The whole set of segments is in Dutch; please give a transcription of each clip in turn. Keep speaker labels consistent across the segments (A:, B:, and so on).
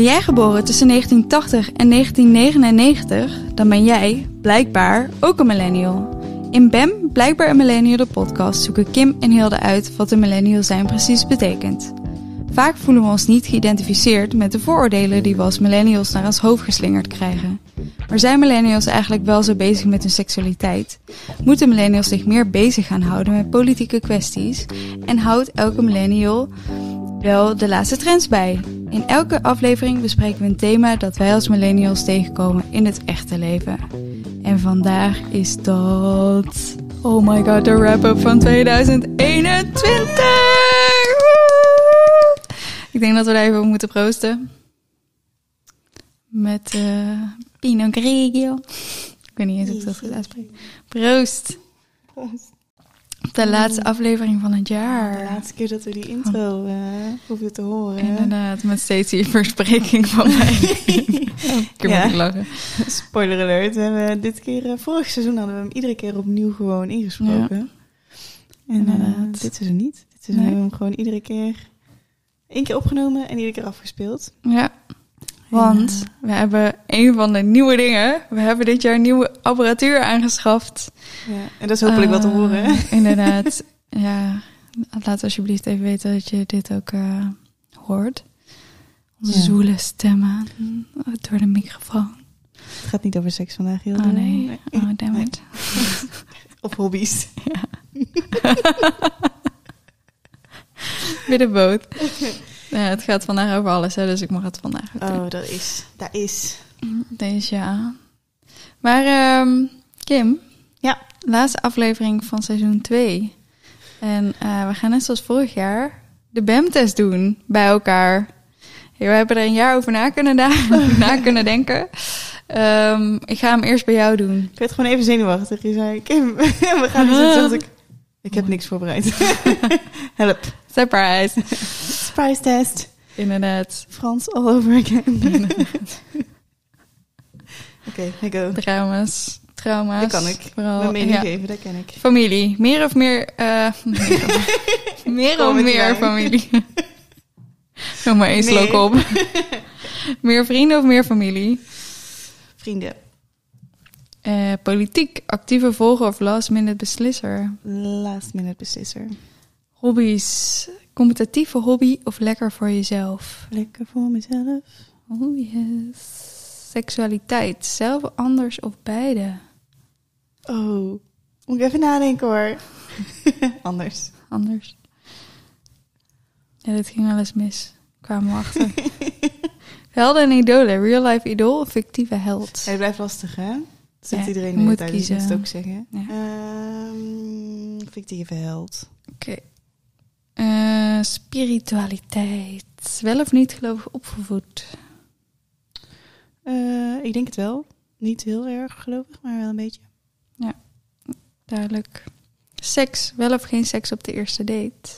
A: Ben jij geboren tussen 1980 en 1999? Dan ben jij, blijkbaar, ook een millennial. In BEM, Blijkbaar een Millennial de podcast, zoeken Kim en Hilde uit wat een millennial zijn precies betekent. Vaak voelen we ons niet geïdentificeerd met de vooroordelen die we als millennials naar ons hoofd geslingerd krijgen. Maar zijn millennials eigenlijk wel zo bezig met hun seksualiteit? Moeten millennials zich meer bezig gaan houden met politieke kwesties? En houdt elke millennial wel de laatste trends bij? In elke aflevering bespreken we een thema dat wij als millennials tegenkomen in het echte leven. En vandaag is dat. Oh my god, de wrap-up van 2021! Woe! Ik denk dat we daar even op moeten proosten. Met eh Pinot Grigio. Ik weet niet eens hoe ik dat goed uitspreek. Proost! Op de laatste aflevering van het
B: De
A: jaar.
B: laatste keer dat we die intro eh hoeven te horen.
A: Inderdaad, met steeds die verspreking van mij. Ik heb
B: Ja.
A: moet lachen.
B: Spoiler alert. We hebben dit keer, eh, vorig seizoen hadden we hem iedere keer opnieuw gewoon ingesproken. En eh, dit seizoen niet. Dit seizoen
A: Nee.
B: hebben we hem gewoon iedere keer één keer opgenomen en iedere keer afgespeeld.
A: Ja, want we hebben een van de nieuwe dingen. We hebben dit jaar nieuwe apparatuur aangeschaft.
B: Ja. En dat is hopelijk wat te
A: Eh,
B: horen. hè?
A: Inderdaad. ja, laat alsjeblieft even weten dat je dit ook eh, hoort. Onze
B: Ja.
A: zoele stemmen door de microfoon.
B: Het gaat niet over seks vandaag, heel
A: Oh nee, oh damn it.
B: Of hobby's.
A: Weer de boot. Ja, het gaat vandaag over alles, hè, dus ik mag het vandaag ook doen.
B: Oh, dat is. Dat is.
A: Deze ja. Maar ehm, Kim.
B: Ja.
A: Laatste aflevering van seizoen 2. En eh, we gaan net zoals vorig jaar de BEM-test doen bij elkaar. Hey, we hebben er een jaar over na kunnen, na kunnen denken. Ehm, ik ga hem eerst bij jou doen.
B: Ik werd gewoon even zenuwachtig. Je zei, Kim, we gaan iets doen. Ik, ik heb niks voorbereid. Help.
A: Surprise.
B: Surprise test.
A: Inderdaad.
B: Frans all over again. Oké, I go.
A: Trauma's. Trauma's.
B: Dat kan ik.
A: Vooral,
B: Mijn mening
A: ja.
B: geven, dat ken ik.
A: Familie. Meer of meer... eh meer of- meer of familie? Nog maar één
B: Nee.
A: slok op. meer vrienden of meer familie?
B: Vrienden.
A: Eh, politiek. Actieve volger of last minute beslisser?
B: Last minute beslisser.
A: Hobby's. Competitieve hobby of lekker voor jezelf?
B: Lekker voor mezelf.
A: Oh yes. Seksualiteit. Zelf, anders of beide?
B: Oh, moet ik even nadenken hoor. Anders.
A: Anders. Ja, dit ging wel eens mis. Kwamen we achter. Helden en idolen. Real life idool of fictieve held?
B: Het blijft lastig hè? Zegt
A: Ja,
B: iedereen
A: moet
B: tijd, dus moet
A: kiezen.
B: het ook zeggen.
A: Ja.
B: Ehm, fictieve held.
A: Oké. Eh, spiritualiteit. Wel of niet gelovig opgevoed?
B: Eh, ik denk het wel. Niet heel erg gelovig, maar wel een beetje.
A: Duidelijk. Seks. Wel of geen seks op de eerste date?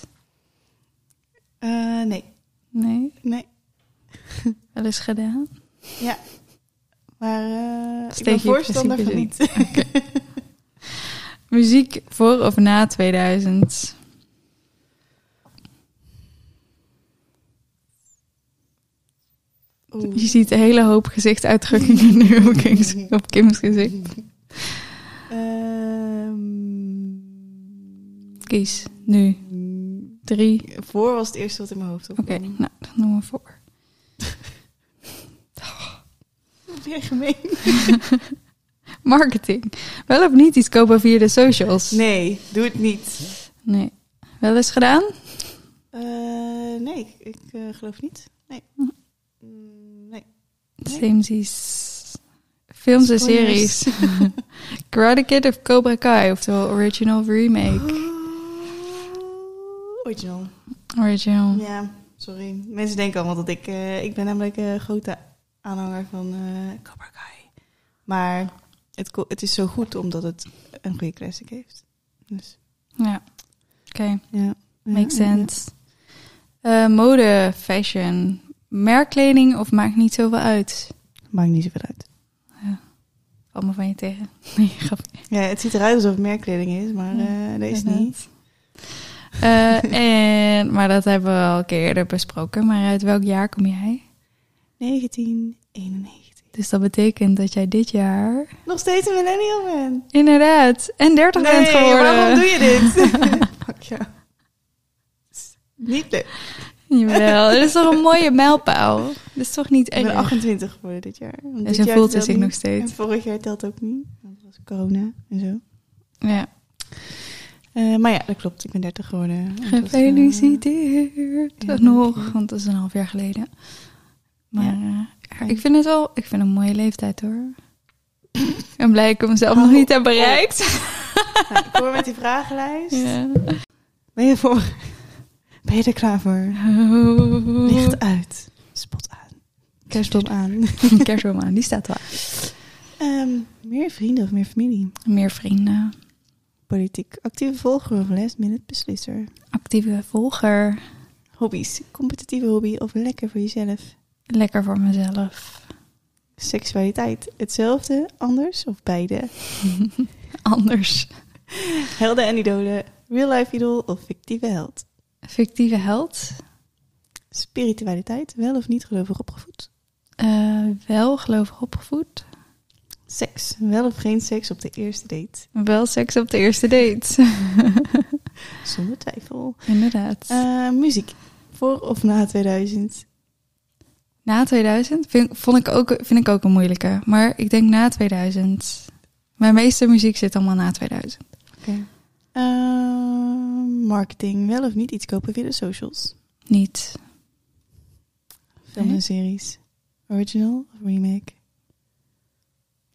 B: Eh, nee.
A: Nee.
B: Nee.
A: Wel eens gedaan?
B: Ja. Maar eh ik
A: Steek
B: ben
A: je
B: voorstander van niet.
A: Muziek voor of na 2000?
B: Oeh.
A: Je ziet een hele hoop gezichtsuitdrukkingen nu op, Kim's, op Kim's gezicht.
B: Ehm,
A: Kies. Nu. Drie.
B: voor was het eerste wat in mijn hoofd
A: Oké,
B: opkwam.
A: nou, dat doen we voor.
B: Weer gemeen.
A: Marketing. Wel of niet iets kopen via de socials?
B: Nee, doe het niet.
A: Nee. Wel eens gedaan?
B: Eh, nee, ik, eh, geloof niet. Nee.
A: Samesies. Films en series. Karate Kid of Cobra Kai, oftewel original remake.
B: Original.
A: Original.
B: Ja, sorry. Mensen denken allemaal dat ik... eh, ik ben namelijk een grote aanhanger van eh Cobra Kai. Maar het, het is zo goed omdat het een goede classic heeft. Dus,
A: Ja. Oké,
B: ja.
A: makes sense. Eh, mode, fashion. Merkkleding of maakt niet zoveel uit?
B: Maakt niet zoveel uit.
A: Valt me van je tegen. Nee, grapje.
B: Ja, het ziet eruit alsof het merkkleding is, maar
A: Ja,
B: eh dat is
A: inderdaad.
B: niet.
A: Eh, en, maar dat hebben we al een keer eerder besproken. Maar uit welk jaar kom jij?
B: 1991.
A: Dus dat betekent dat jij dit jaar
B: Nog steeds een millennial bent.
A: inderdaad en 30 bent geworden.
B: waarom doe je dit? Fuck ja. Niet leuk.
A: Jawel, dat is toch een mooie mijlpaal. Dat is toch niet
B: Ik ben
A: erg.
B: 28 geworden dit jaar. Want
A: En
B: dit
A: zo
B: jaar
A: voelt zich nog steeds.
B: En vorig jaar telt ook niet. Want dat was corona en zo.
A: Ja.
B: Eh, maar ja, dat klopt. Ik ben 30 geworden. En eh,
A: Gefeliciteerd. nog,
B: je.
A: want dat is een half jaar geleden. Maar
B: Ja.
A: eh, ik vind het wel, ik vind het een mooie leeftijd hoor. Ben blij ik hem zelf nog
B: Oh,
A: niet heb
B: oh.
A: bereikt.
B: nou, ik hoor met die vragenlijst.
A: Ja.
B: Ben je voor? Ben je er klaar voor? Licht uit. Spot aan. Kerstboom aan.
A: Kerstboom aan, die staat wel.
B: Ehm, meer vrienden of meer familie?
A: Meer vrienden.
B: Politiek actieve volger of last minute beslisser?
A: Actieve volger.
B: Hobby's. Competitieve hobby of lekker voor jezelf?
A: Lekker voor mezelf.
B: Seksualiteit. Hetzelfde, anders of beide?
A: Anders.
B: Helden en idolen. Real life idol of fictieve held?
A: Fictieve held.
B: Spiritualiteit. Wel of niet gelovig opgevoed?
A: Eh, wel gelovig opgevoed.
B: Seks. Wel of geen seks op de eerste date?
A: Wel seks op de eerste date.
B: Zonder twijfel.
A: Inderdaad.
B: Eh, muziek. Voor of na 2000?
A: Na 2000 vind, vond ik ook, vind ik ook een moeilijke. Maar ik denk na 2000. Mijn meeste muziek zit allemaal na 2000.
B: Oké. Eh, marketing. Wel of niet iets kopen via de socials?
A: Niet.
B: Film en series. Original of remake?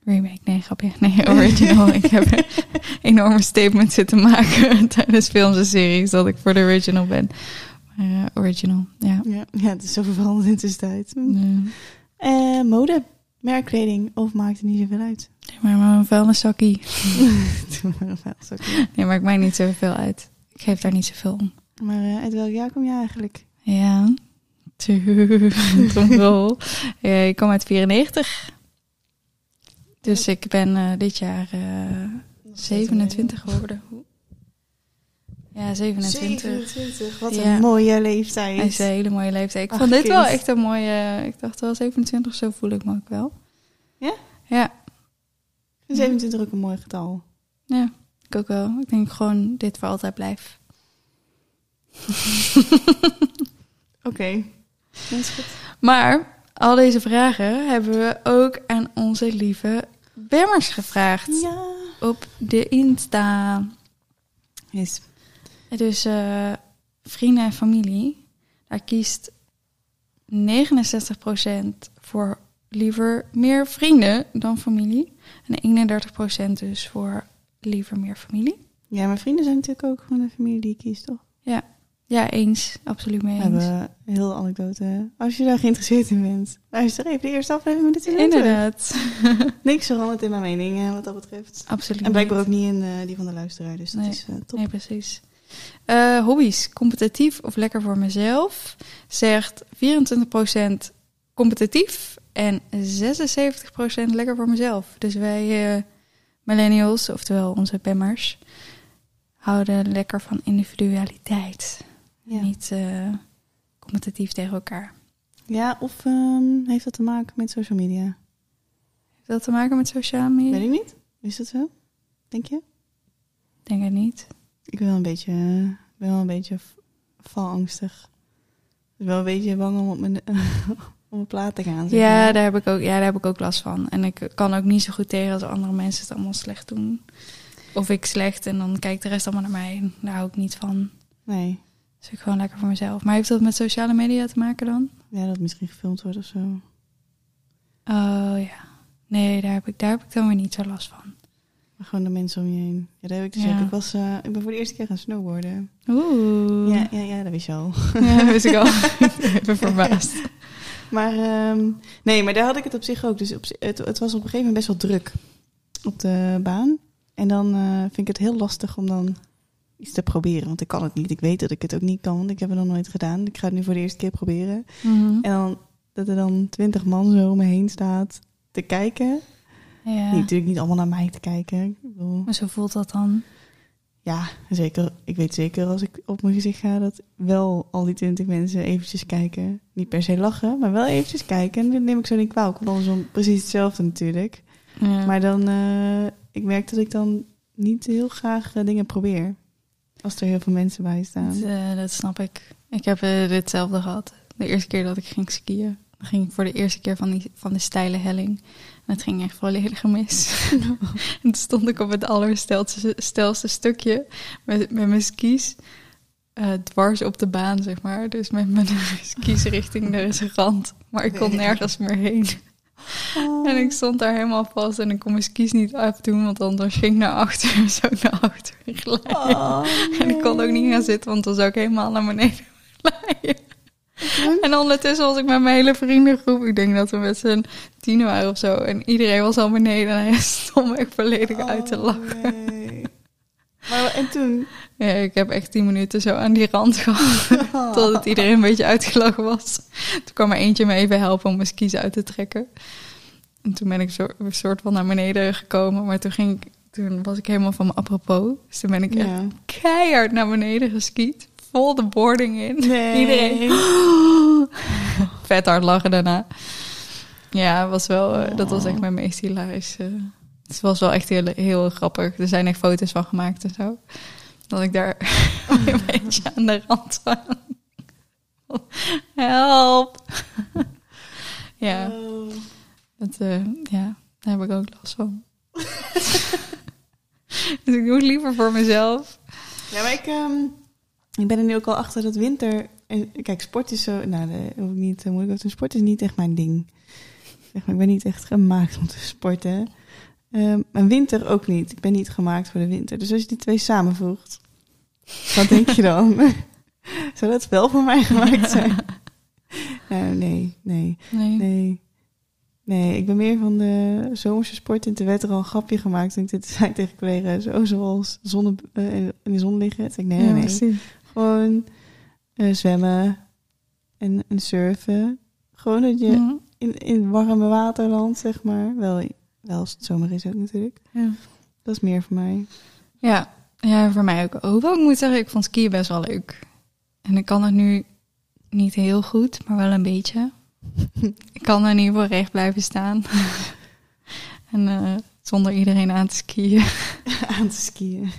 A: Remake, nee, grapje. Nee, original. ik heb een enorme statement zitten maken tijdens films en series dat ik voor de original ben. Maar eh, original, ja.
B: Ja, ja, het is zo veranderd in de.
A: Nee,
B: Eh, mode. Merkkleding of maakt het niet zoveel uit?
A: maar maar een vuilniszakkie.
B: Doe maar een vuilzakje.
A: Nee, maar ik maakt niet zoveel uit. Ik geef daar niet zoveel om.
B: Maar eh, uit welk jaar kom je eigenlijk?
A: Ja. Tromrol. Ja, ik kom uit 94. Dus ik ben eh, dit jaar eh, 27 geworden. Ja, 27.
B: 27, wat
A: Ja.
B: een mooie leeftijd.
A: Hij is een hele mooie leeftijd. Ik
B: Ach,
A: vond dit
B: kind.
A: wel echt een mooie... Ik dacht wel 27, zo voel ik me ook wel.
B: Ja?
A: Ja,
B: Ik vind 27 ook een mooi getal.
A: ja ik ook wel. Ik denk gewoon dit voor altijd blijf.
B: Oké. Dat is goed.
A: Maar al deze vragen hebben we ook aan onze lieve Bemmers gevraagd.
B: Ja.
A: Op de Insta.
B: Yes.
A: Dus eh, vrienden en familie. Daar kiest 69% voor liever meer vrienden dan familie. En 31% dus voor liever meer familie.
B: Ja, mijn vrienden zijn natuurlijk ook gewoon de familie die ik kies, toch?
A: Ja, eens. Absoluut mee
B: We
A: eens.
B: hebben een heel anekdote. Als je daar geïnteresseerd in bent, luister even de eerste aflevering met dit in
A: Inderdaad.
B: Niks veranderd in mijn mening eh, wat dat betreft.
A: Absoluut
B: En blijkbaar ook niet in eh, die van de luisteraar, dus dat
A: Nee.
B: is top.
A: Nee, precies. Eh, hobby's. Competitief of lekker voor mezelf? Zegt 24% competitief en 76% lekker voor mezelf. Dus wij eh, millennials, oftewel onze bemmers, houden lekker van individualiteit.
B: Ja.
A: Niet eh, competitief tegen elkaar.
B: ja, of ehm, heeft dat te maken met social media?
A: Heeft dat te maken met sociale media?
B: Weet ik niet. Is dat zo? Denk je?
A: Denk het niet.
B: Ik ben wel een beetje, eh, ben wel een beetje valangstig. Dus wel een beetje bang om op mijn, op mijn plaat te gaan. zeg
A: Ja daar, heb ik ook, ja, daar heb ik ook last van. En ik kan ook niet zo goed tegen als andere mensen het allemaal slecht doen. Of ik slecht en dan kijkt de rest allemaal naar mij. Daar hou ik niet van.
B: Nee.
A: Dus ik gewoon lekker voor mezelf. Maar heeft dat met sociale media te maken dan?
B: Ja, dat misschien gefilmd wordt of zo.
A: Oh ja. Nee, daar heb ik, daar heb ik dan weer niet zo last van.
B: Maar gewoon de mensen om je heen. Ja, dat heb ik dus
A: Ja.
B: Ik, was, eh, ik ben voor de eerste keer gaan snowboarden.
A: Oeh.
B: Ja, ja, ja, dat wist je al.
A: Ja, wist ik al. Even verbaasd.
B: Maar ehm, nee, maar daar had ik het op zich ook. Dus op, het, het was op een gegeven moment best wel druk op de baan. En dan eh, vind ik het heel lastig om dan iets te proberen. Want ik kan het niet. Ik weet dat ik het ook niet kan. want Ik heb het nog nooit gedaan. Ik ga het nu voor de eerste keer proberen.
A: Mhm.
B: En dan dat er dan twintig man zo om me heen staat te kijken.
A: Ja.
B: Nee, natuurlijk niet allemaal naar mij te kijken. Ik bedoel,
A: Maar zo voelt dat dan.
B: ja, zeker. Ik weet zeker als ik op mijn gezicht ga dat wel al die twintig mensen eventjes kijken. Niet per se lachen, maar wel eventjes kijken. En dat neem ik zo niet kwalijk, want andersom precies hetzelfde natuurlijk.
A: Ja.
B: Maar dan, eh, ik merk dat ik dan niet heel graag eh, dingen probeer. Als er heel veel mensen bij staan.
A: Dat, eh, dat snap ik. Ik heb hetzelfde gehad. De eerste keer dat ik ging skiën. Dan ging ik voor de eerste keer van, die, van de steile helling. Het ging echt volledig mis. en toen stond ik op het allerstelste stelste stukje met, met mijn skis. eh, dwars op de baan, zeg maar. Dus met mijn skis richting de rand. Maar ik kon nergens meer heen.
B: Oh.
A: En ik stond daar helemaal vast en ik kon mijn skis niet afdoen, want anders ging ik naar achteren, zo naar achteren glijden.
B: Oh,
A: En ik kon ook niet gaan zitten, want dan zou ik helemaal naar beneden glijden. En ondertussen was ik met mijn hele vriendengroep, ik denk dat we met z'n tien waren of zo, en iedereen was al beneden en hij stond echt volledig uit te
B: Oh,
A: lachen.
B: nee. Maar en toen?
A: Ja, ik heb echt tien minuten zo aan die rand gehad, totdat iedereen een beetje uitgelachen was. Toen kwam er eentje me even helpen om mijn skis uit te trekken. En toen ben ik zo, een soort van naar beneden gekomen, maar toen, ging ik, toen was ik helemaal van me apropos. Dus toen ben ik echt
B: Ja.
A: keihard naar beneden geskiet, vol de boarding in.
B: Nee.
A: Iedereen vet hard lachen daarna. Ja, was wel, eh, dat was echt mijn meest hilarische. Het was wel echt heel, heel grappig. Er zijn echt foto's van gemaakt en zo. Dat ik daar een beetje aan de rand van. Help! ja,
B: Oh.
A: dat, eh, ja, daar heb ik ook last van. dus ik doe het liever voor mezelf.
B: Ja, maar ik, ehm, ik ben er nu ook al achter dat winter... En, kijk, sport is zo... Nou, daar hoef ik niet te moeilijk over te doen. Sport is niet echt mijn ding. Zeg maar, ik ben niet echt gemaakt om te sporten. Ehm en winter ook niet. Ik ben niet gemaakt voor de winter. Dus als je die twee samenvoegt... Wat denk je dan? Zou dat wel voor mij gemaakt zijn? Nou, nee, nee,
A: Nee.
B: nee. Nee, ik ben meer van de zomerse sport. En toen werd er al een grapje gemaakt. En ik dit zei tegen collega's, zo zoals zonne, eh, in de zon liggen. Toen ik, nee,
A: Ja,
B: nee, nee.
A: precies.
B: Gewoon eh, zwemmen en, en surfen. Gewoon dat je
A: Mhm.
B: in, in warme waterland, zeg maar. Wel, wel als het zomer is ook natuurlijk.
A: Ja.
B: Dat is meer voor mij.
A: Ja, ja, voor mij ook. Hoewel ik moet zeggen, ik vond skiën best wel leuk. En ik kan het nu niet heel goed, maar wel een beetje. ik kan er in ieder geval recht blijven staan. en eh, zonder iedereen aan te skiën.
B: Aan te skiën.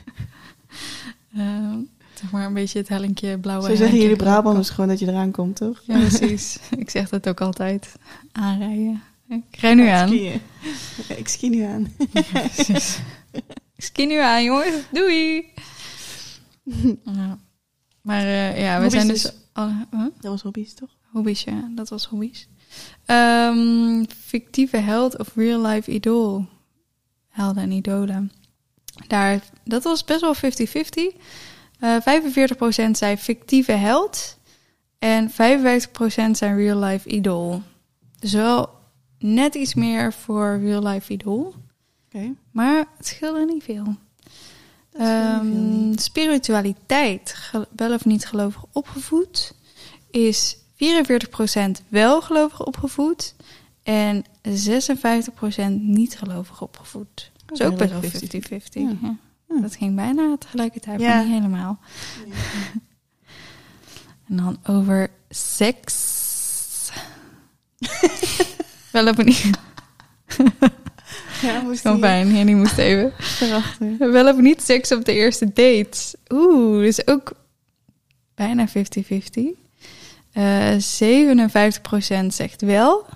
A: Eh, zeg maar een beetje het hellinkje blauwe
B: Zo zeggen jullie Brabanders gewoon dat je eraan komt, toch?
A: Ja, precies. ik zeg dat ook altijd. Aanrijden. Ik rij nu aan.
B: Skiën. Ik ski nu aan.
A: Precies. Ik ski nu aan, jongens. Doei! ja. Maar eh, ja, we zijn dus...
B: dus.
A: huh?
B: Dat was hobby's, toch?
A: Hobby's, ja. Dat was hobby's. Ehm, fictieve held of real life idool. Helden en idolen. Daar, dat was best wel 50-50. Eh 45% zei fictieve held. En 55% zijn real life idool. Dus wel net iets meer voor real life idool. Maar het scheelde niet veel. Ehm, spiritualiteit, wel of niet gelovig opgevoed, is 44% wel gelovig opgevoed en 56% niet gelovig opgevoed. Dat is ook best wel 50-50.
B: Ja.
A: Ja.
B: Ja.
A: Dat ging bijna tegelijkertijd,
B: Ja.
A: maar niet helemaal. En dan over seks. wel of niet?
B: Ja, moest
A: Gewoon fijn, Henny moest even.
B: erachter.
A: Wel of niet seks op de eerste date? Oeh, dus ook bijna 50-50. Eh 57% zegt wel.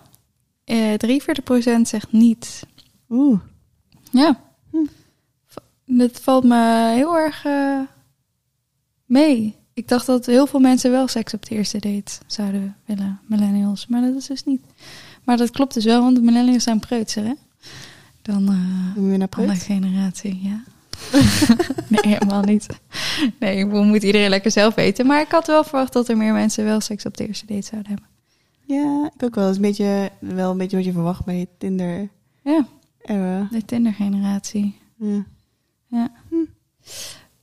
A: Eh 43% zegt niet.
B: Oeh.
A: Ja. Dat valt me heel erg eh, mee. Ik dacht dat heel veel mensen wel seks op de eerste date zouden willen, millennials. Maar dat is dus niet. Maar dat klopt dus wel, want de millennials zijn preutser, hè? Dan eh,
B: we weer naar
A: andere
B: Preut?
A: generatie, ja. nee, helemaal niet. Nee, ik bedoel, moet iedereen lekker zelf weten. Maar ik had wel verwacht dat er meer mensen wel seks op de eerste date zouden hebben.
B: Ja, ik ook wel. Dat is een beetje, wel een beetje wat je verwacht bij Tinder.
A: Ja,
B: era.
A: de Tinder-generatie.
B: Ja.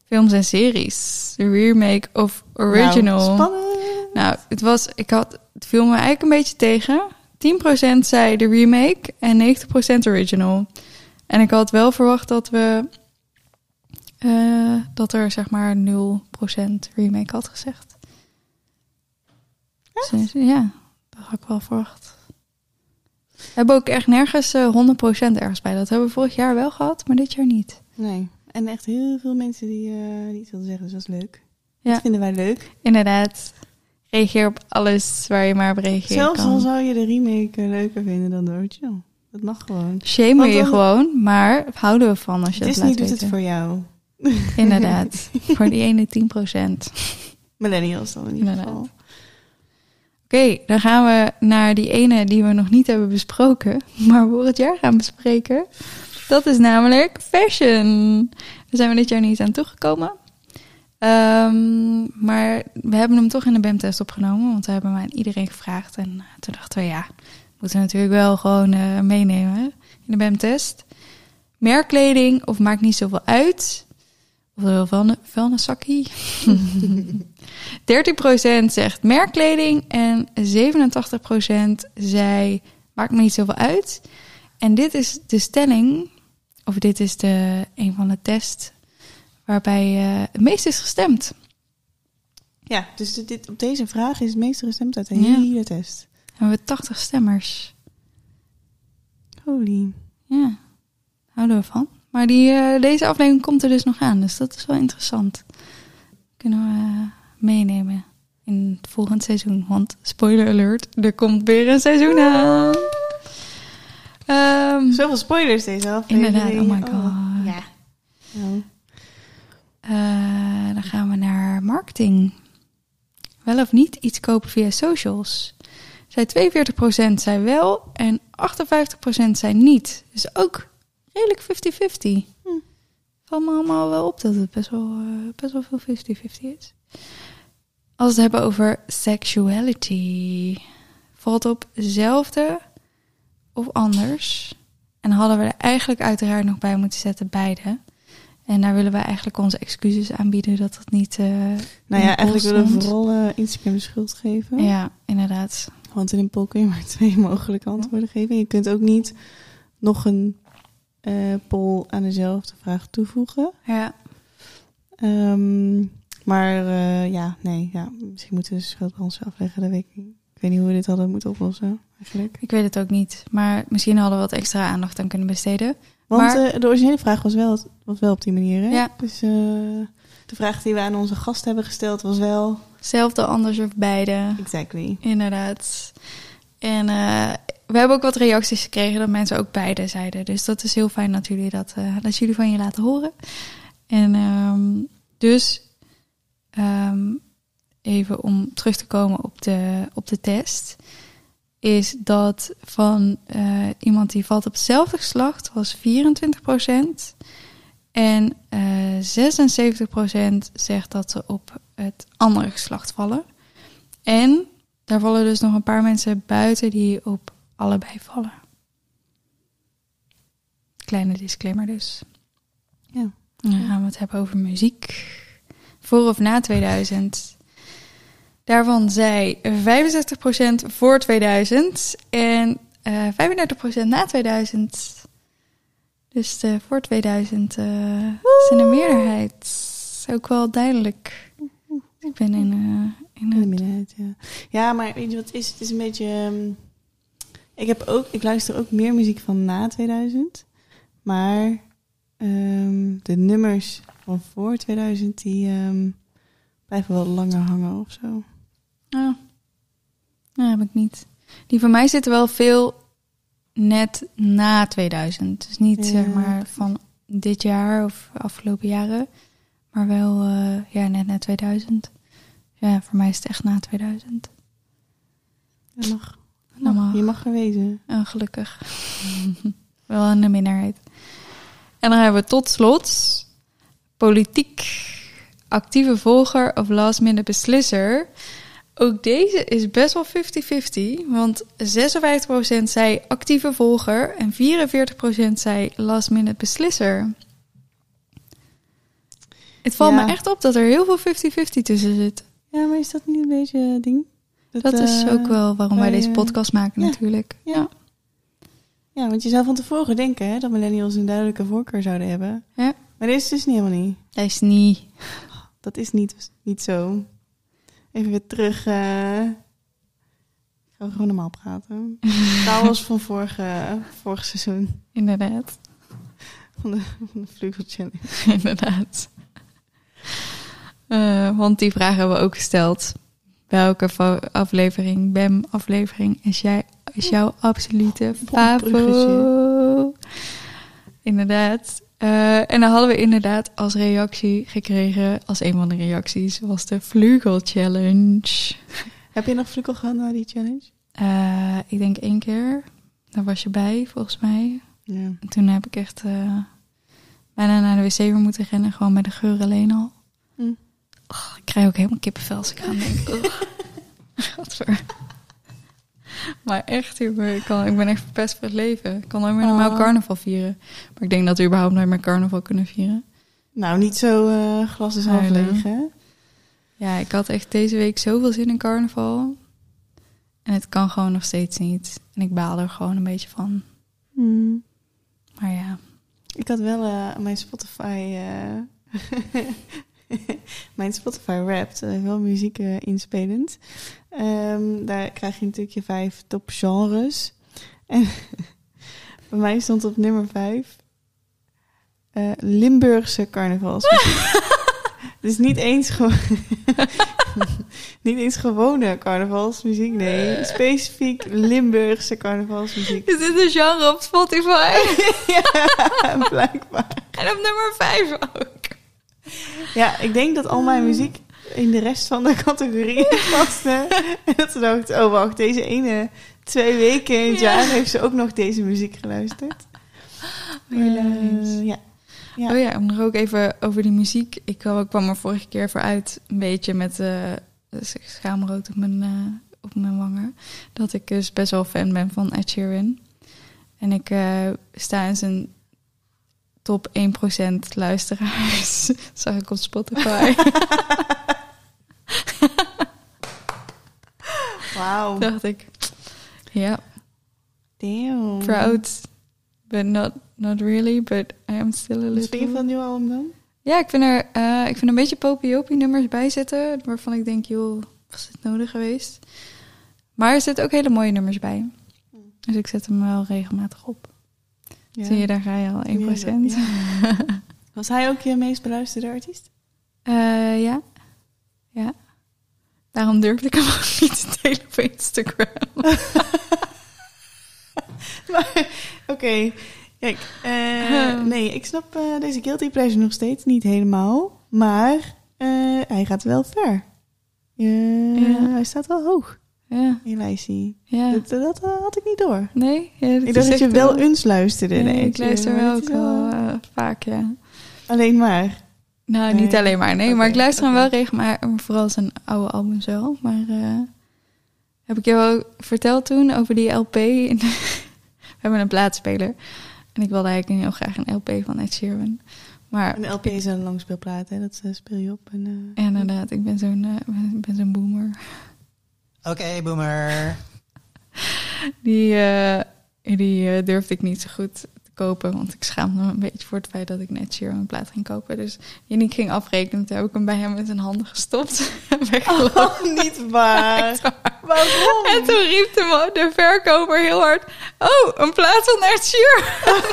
A: Films en series. De remake of original.
B: Nou, spannend.
A: Nou, het was, ik had, het viel me eigenlijk een beetje tegen. 10% zei de remake en 90% original. En ik had wel verwacht dat we eh, dat er zeg maar 0% remake had gezegd. Dus, ja, dat had ik wel verwacht. We hebben ook echt nergens eh 100% ergens bij. Dat hebben we vorig jaar wel gehad, maar dit jaar niet.
B: Nee. En echt heel veel mensen die, eh die iets wilden zeggen, dus dat is leuk.
A: Ja.
B: Dat vinden wij leuk.
A: Inderdaad. Reageer op alles waar je maar op reageren
B: Zelfs al zou je de remake leuker vinden dan de original. Dat mag gewoon.
A: Shame je gewoon, maar houden we van als je het laat
B: doet
A: weten.
B: het voor jou.
A: Inderdaad. voor die ene 10%.
B: Millennials dan in ieder
A: Inderdaad.
B: geval.
A: Oké, dan gaan we naar die ene die we nog niet hebben besproken, maar voor het jaar gaan bespreken. Dat is namelijk fashion. Daar zijn we dit jaar niet aan toegekomen. Ehm, maar we hebben hem toch in de BEM-test opgenomen, want we hebben hem aan iedereen gevraagd. En eh, toen dachten we, ja, moeten we natuurlijk wel gewoon eh, meenemen in de BEM-test. Merkkleding of maakt niet zoveel uit. Of wel vuilni- vuilniszakkie. 13% zegt merkkleding en 87% zei maakt me niet zoveel uit. En dit is de stelling, of dit is de, een van de tests waarbij eh, het meest is gestemd.
B: Ja, dus dit- op deze vraag is het meest gestemd uit de
A: Ja.
B: hele test.
A: Hebben we 80 stemmers.
B: Holy.
A: Ja, houden we van. Maar die, eh, deze aflevering komt er dus nog aan, dus dat is wel interessant. Kunnen we eh, meenemen in het volgend seizoen. Want, spoiler alert, er komt weer een seizoen aan. Ehm,
B: Zoveel spoilers deze aflevering.
A: Inderdaad, oh my god.
B: Ja.
A: Eh, dan gaan we naar marketing. Wel of niet iets kopen via socials. Zij 42% zei wel en 58% zei niet. Dus ook redelijk 50-50.
B: Hm.
A: Valt me allemaal wel op dat het best wel, eh, best wel veel 50-50 is. Als we het hebben over sexuality. Valt op hetzelfde of anders. En hadden we er eigenlijk uiteraard nog bij moeten zetten beide. En daar willen wij eigenlijk onze excuses aanbieden dat dat niet... eh,
B: nou ja, eigenlijk willen we vooral eh, Instagram de schuld geven.
A: Ja, inderdaad.
B: Want in een poll kun je maar twee mogelijke antwoorden geven. Je kunt ook niet nog een eh, poll aan dezelfde vraag toevoegen.
A: Ja.
B: Ehm, maar ja, nee, ja, misschien moeten we de schuld bij ons afleggen. Dat weet ik niet. Ik weet niet hoe we dit hadden moeten oplossen, eigenlijk.
A: Ik weet het ook niet. Maar misschien hadden we wat extra aandacht aan kunnen besteden.
B: Want
A: Maar-
B: eh, de originele vraag was wel, was wel op die manier, hè?
A: Ja.
B: Dus eh, de vraag die we aan onze gast hebben gesteld was wel...
A: Zelfde, anders of beide.
B: Exactly.
A: Inderdaad. En eh, we hebben ook wat reacties gekregen dat mensen ook beide zeiden. Dus dat is heel fijn dat jullie dat, dat jullie van je laten horen. En ehm, dus ehm, even om terug te komen op de, op de test. Is dat van eh, iemand die valt op hetzelfde geslacht was 24%. En eh 76% zegt dat ze op het andere geslacht vallen. En daar vallen dus nog een paar mensen buiten die op allebei vallen. Kleine disclaimer dus.
B: Ja.
A: Dan gaan we het hebben over muziek. Voor of na 2000. Daarvan zei 65% voor 2000 en eh 35% na 2000. Dus de voor 2000 eh is in de meerderheid. Is ook wel duidelijk. Ik ben in, eh, in
B: In de minderheid, ja. Ja, maar weet je wat het is? Het is een beetje... ehm, ik, heb ook, ik luister ook meer muziek van na 2000. Maar ehm, de nummers van voor 2000, die ehm, blijven wel langer hangen of zo.
A: Oh. Nee, heb ik niet. Die van mij zitten wel veel net na 2000. Dus niet
B: Ja.
A: zeg maar van dit jaar of afgelopen jaren. Maar wel eh, ja, net na 2000. Ja, voor mij is het echt na 2000.
B: Dat mag.
A: Dat mag.
B: Je mag er wezen.
A: Oh, gelukkig. wel een de minderheid. En dan hebben we tot slot politiek actieve volger of last minute beslisser. Ook deze is best wel 50-50, want 56% zei actieve volger en 44% zei last minute beslisser. Het valt
B: Ja.
A: me echt op dat er heel veel 50-50 tussen zit.
B: Ja, maar is dat niet een beetje een ding?
A: Dat is
B: eh,
A: ook wel waarom wij
B: wij,
A: deze
B: eh,
A: podcast maken
B: ja.
A: natuurlijk.
B: Ja. Ja, want je zou van tevoren denken hè, dat millennials een duidelijke voorkeur zouden hebben.
A: Ja.
B: Maar deze is dus niet helemaal niet.
A: Hij is niet.
B: Dat is niet, niet zo. Even weer terug. eh gaan we gewoon normaal praten. Was van vorige, vorig seizoen.
A: Inderdaad.
B: Van de, van de.
A: Inderdaad. Eh, want die vraag hebben we ook gesteld. Welke aflevering, BEM-aflevering, is, jij, is jouw absolute favo?
B: bruggetje.
A: Inderdaad. Eh, en dan hadden we inderdaad als reactie gekregen, als een van de reacties, was de Vlugel Challenge.
B: Heb je nog Vlugel gehad na die challenge?
A: Eh, ik denk één keer. Daar was je bij, volgens mij.
B: Ja.
A: En toen heb ik echt eh, bijna naar de wc weer moeten rennen, gewoon bij de geur alleen al.
B: Hm.
A: Oh, ik krijg ook helemaal kippenvel als ik aan denk. Gadver. Maar echt, jongen, ik, kan, ik ben echt verpest voor het leven. Ik kan nooit meer normaal
B: Oh.
A: carnaval vieren. Maar ik denk dat we überhaupt nooit meer carnaval kunnen vieren.
B: Nou, niet zo eh, glas is half leeg, hè?
A: Ja, ik had echt deze week zoveel zin in carnaval. En het kan gewoon nog steeds niet. En ik baal er gewoon een beetje van.
B: Hmm.
A: Maar ja,
B: Ik had wel eh, mijn Spotify... eh, mijn Spotify Wrapped, wel muziek inspelend. Ehm, daar krijg je natuurlijk je vijf top genres. En bij mij stond op nummer vijf... eh, Limburgse carnavalsmuziek. dus niet eens, gewoon niet eens gewone carnavalsmuziek, nee. Specifiek Limburgse carnavalsmuziek.
A: is dit een genre op Spotify?
B: ja, blijkbaar.
A: en op nummer 5 ook.
B: Ja, ik denk dat al mijn muziek in de rest van de categorieën paste. en dat ze dachten, oh wacht, deze ene twee weken in het
A: Ja.
B: jaar heeft ze ook nog deze muziek geluisterd.
A: Hilarisch.
B: Eh, ja. Ja.
A: Oh ja, om nog ook even over die muziek. Ik kwam, er vorige keer voor uit, een beetje met eh schaamrood op mijn, eh, op mijn wangen. Dat ik dus best wel fan ben van Ed Sheeran. En ik sta in zijn top 1% luisteraars. Zag ik op Spotify.
B: Wauw.
A: dacht ik, ja,
B: Damn.
A: proud. But not, not really, but I am still a
B: Wat
A: little...
B: vind je van het nieuwe album dan?
A: Ja, ik vind er, eh, ik vind een beetje popiopie nummers bij zitten, waarvan ik denk, joh, was dit nodig geweest? Maar er zitten ook hele mooie nummers bij. Dus ik zet hem wel regelmatig op.
B: Ja.
A: Zie je, daar ga je al 1%.
B: Ja, ja. Was hij ook je meest beluisterde artiest?
A: Eh, ja. Ja. Daarom durfde ik hem ook niet te delen op Instagram.
B: Maar, Oké, kijk. eh,
A: Ehm.
B: nee, ik snap eh, deze guilty pleasure nog steeds niet helemaal. Maar hij gaat wel ver.
A: Ja.
B: Hij staat wel hoog
A: Ja,
B: lijstje.
A: ja.
B: Dat, dat eh, had ik niet door.
A: Nee? Ja,
B: ik dacht dat je wel eens luisterde.
A: Nee,
B: Nee,
A: ik luister wel ook wel eh, vaak, ja.
B: Alleen maar.
A: Nou,
B: Nee.
A: niet alleen maar. Nee, maar ik luister hem wel regelmatig. maar Vooral zijn oude albums wel. Maar eh, heb ik jou ook verteld toen over die LP? We hebben een plaatspeler. En ik wilde eigenlijk heel graag een LP van Ed Sheeran. Maar
B: Een LP is een langspeelplaat, hè? Dat eh, speel je op. En, eh,
A: inderdaad, ik ben zo'n eh, ik ben zo'n boomer.
C: Oké, boomer.
A: Die, eh, die eh, durfde ik niet zo goed te kopen. Want ik schaamde me een beetje voor het feit dat ik net Sheeran een plaat ging kopen. Dus Yannick ging afrekenen. Toen heb ik hem bij hem in zijn handen gestopt. en.
B: Oh, niet waar. Waarom?
A: En toen riep de, de verkoper heel hard... Oh, een plaat van Ed Sheeran.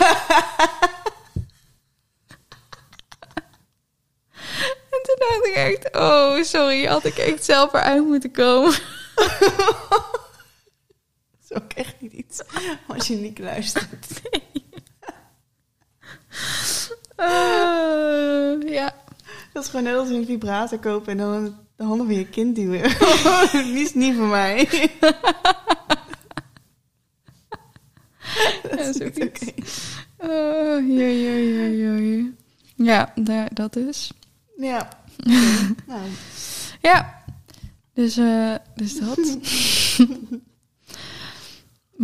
A: en toen dacht ik echt... Oh, sorry, had ik echt zelf eruit moeten komen.
B: Dat is ook echt niet iets als je niet luistert.
A: Eh, ja.
B: Dat is gewoon net als een vibrator kopen en dan de handen van je kind duwen. Die is niet voor mij.
A: Ja,
B: is niet oké.
A: Oh, ja, ja, ja, ja, ja. Ja, daar, dat dus.
B: Ja. Nou,
A: Ja, dus, eh, dus dat.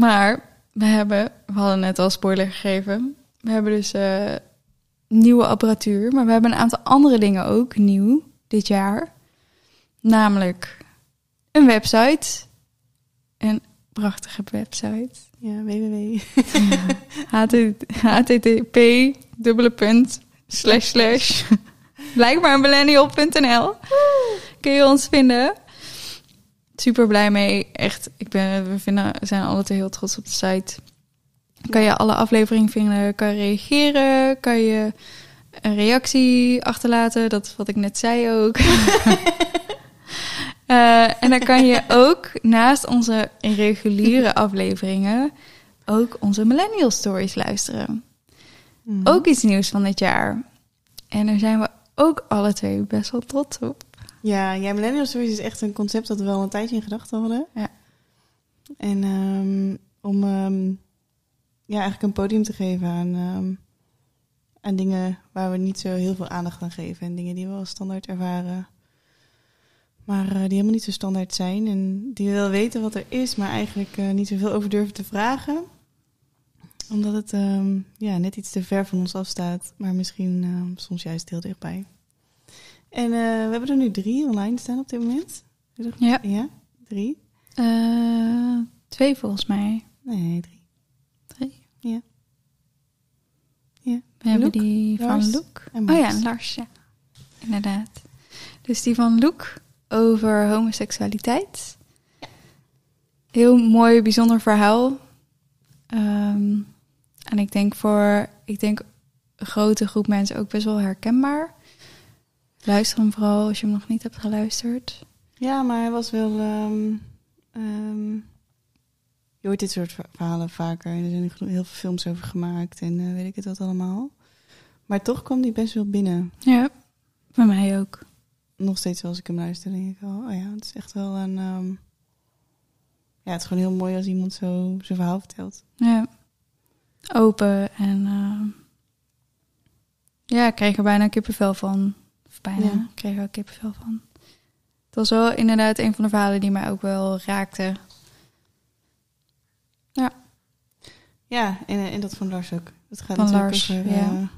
A: maar we hebben, we hadden net al spoiler gegeven. We hebben dus eh, nieuwe apparatuur, maar we hebben een aantal andere dingen ook nieuw dit jaar. Namelijk een website. Een prachtige website.
B: ja, www.
A: HT- http dubbele punt slash slash blijkbaar millennial.nl kun je ons vinden. Super blij mee. Echt, ik ben, we vinden, zijn alle twee heel trots op de site. Kan je alle afleveringen vinden, kan je reageren, kan je een reactie achterlaten. Dat is wat ik net zei ook. Eh, en dan kan je ook naast onze reguliere afleveringen ook onze Millennial Stories luisteren.
B: Mhm.
A: Ook iets nieuws van dit jaar. En daar zijn we ook alle twee best wel trots op.
B: Ja, ja, Millennial Stories is echt een concept dat we wel een tijdje in gedachten hadden.
A: Ja.
B: En ehm, om ehm, ja, eigenlijk een podium te geven aan, ehm, aan dingen waar we niet zo heel veel aandacht aan geven. En dingen die we als standaard ervaren. Maar eh, die helemaal niet zo standaard zijn. En die we wel weten wat er is, maar eigenlijk eh, niet zoveel over durven te vragen. Omdat het ja, net iets te ver van ons afstaat. Maar misschien soms juist heel dichtbij. En eh, we hebben er nu drie online staan op dit moment.
A: Ja.
B: Ja, drie.
A: Eh, twee volgens mij.
B: Nee, drie.
A: Drie.
B: Ja. Ja.
A: We hebben die
B: Lars
A: van Loek.
B: en
A: Oh ja, Lars, ja. Inderdaad. Dus die van Loek over homoseksualiteit. Heel mooi, bijzonder verhaal. Ehm, en ik denk voor ik denk een grote groep mensen ook best wel herkenbaar. Luister hem vooral als je hem nog niet hebt geluisterd.
B: Ja, maar hij was wel. ehm, je hoort dit soort ver- verhalen vaker. En er zijn heel veel films over gemaakt en eh, weet ik het wat allemaal. Maar toch kwam die best wel binnen.
A: Ja, bij mij ook.
B: Nog steeds als ik hem luister, denk ik wel. Oh ja, het is echt wel een. ehm, ja, het is gewoon heel mooi als iemand zo zijn verhaal vertelt.
A: Ja. Open en ja, ik kreeg er bijna kippenvel van. Of bijna,
B: Ja.
A: ik kreeg er ook kippenvel van. Het was wel inderdaad een van de verhalen die mij ook wel raakte.
B: Ja, en, eh, en dat van Lars ook. Het gaat
A: Van
B: natuurlijk
A: Lars,
B: over
A: ja.
B: eh,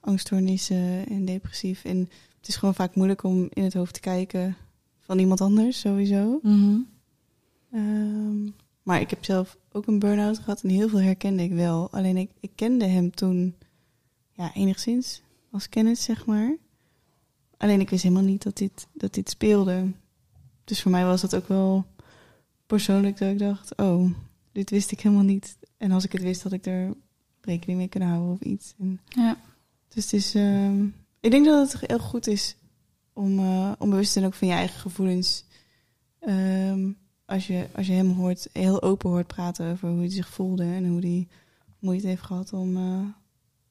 B: angststoornissen en depressief. En het is gewoon vaak moeilijk om in het hoofd te kijken van iemand anders, sowieso. Ehm, maar ik heb zelf ook een burn-out gehad en heel veel herkende ik wel. Alleen ik, ik kende hem toen ja, enigszins als kennis, zeg maar. Alleen ik wist helemaal niet dat dit, dat dit speelde. Dus voor mij was dat ook wel persoonlijk dat ik dacht, oh, dit wist ik helemaal niet. En als ik het wist, had ik er rekening mee kunnen houden of iets. En
A: Ja.
B: dus het is, ehm, ik denk dat het heel goed is om, eh, om bewust te zijn ook van je eigen gevoelens. Ehm, als, je, als je hem hoort, heel open hoort praten over hoe hij zich voelde en hoe hij moeite heeft gehad om, eh,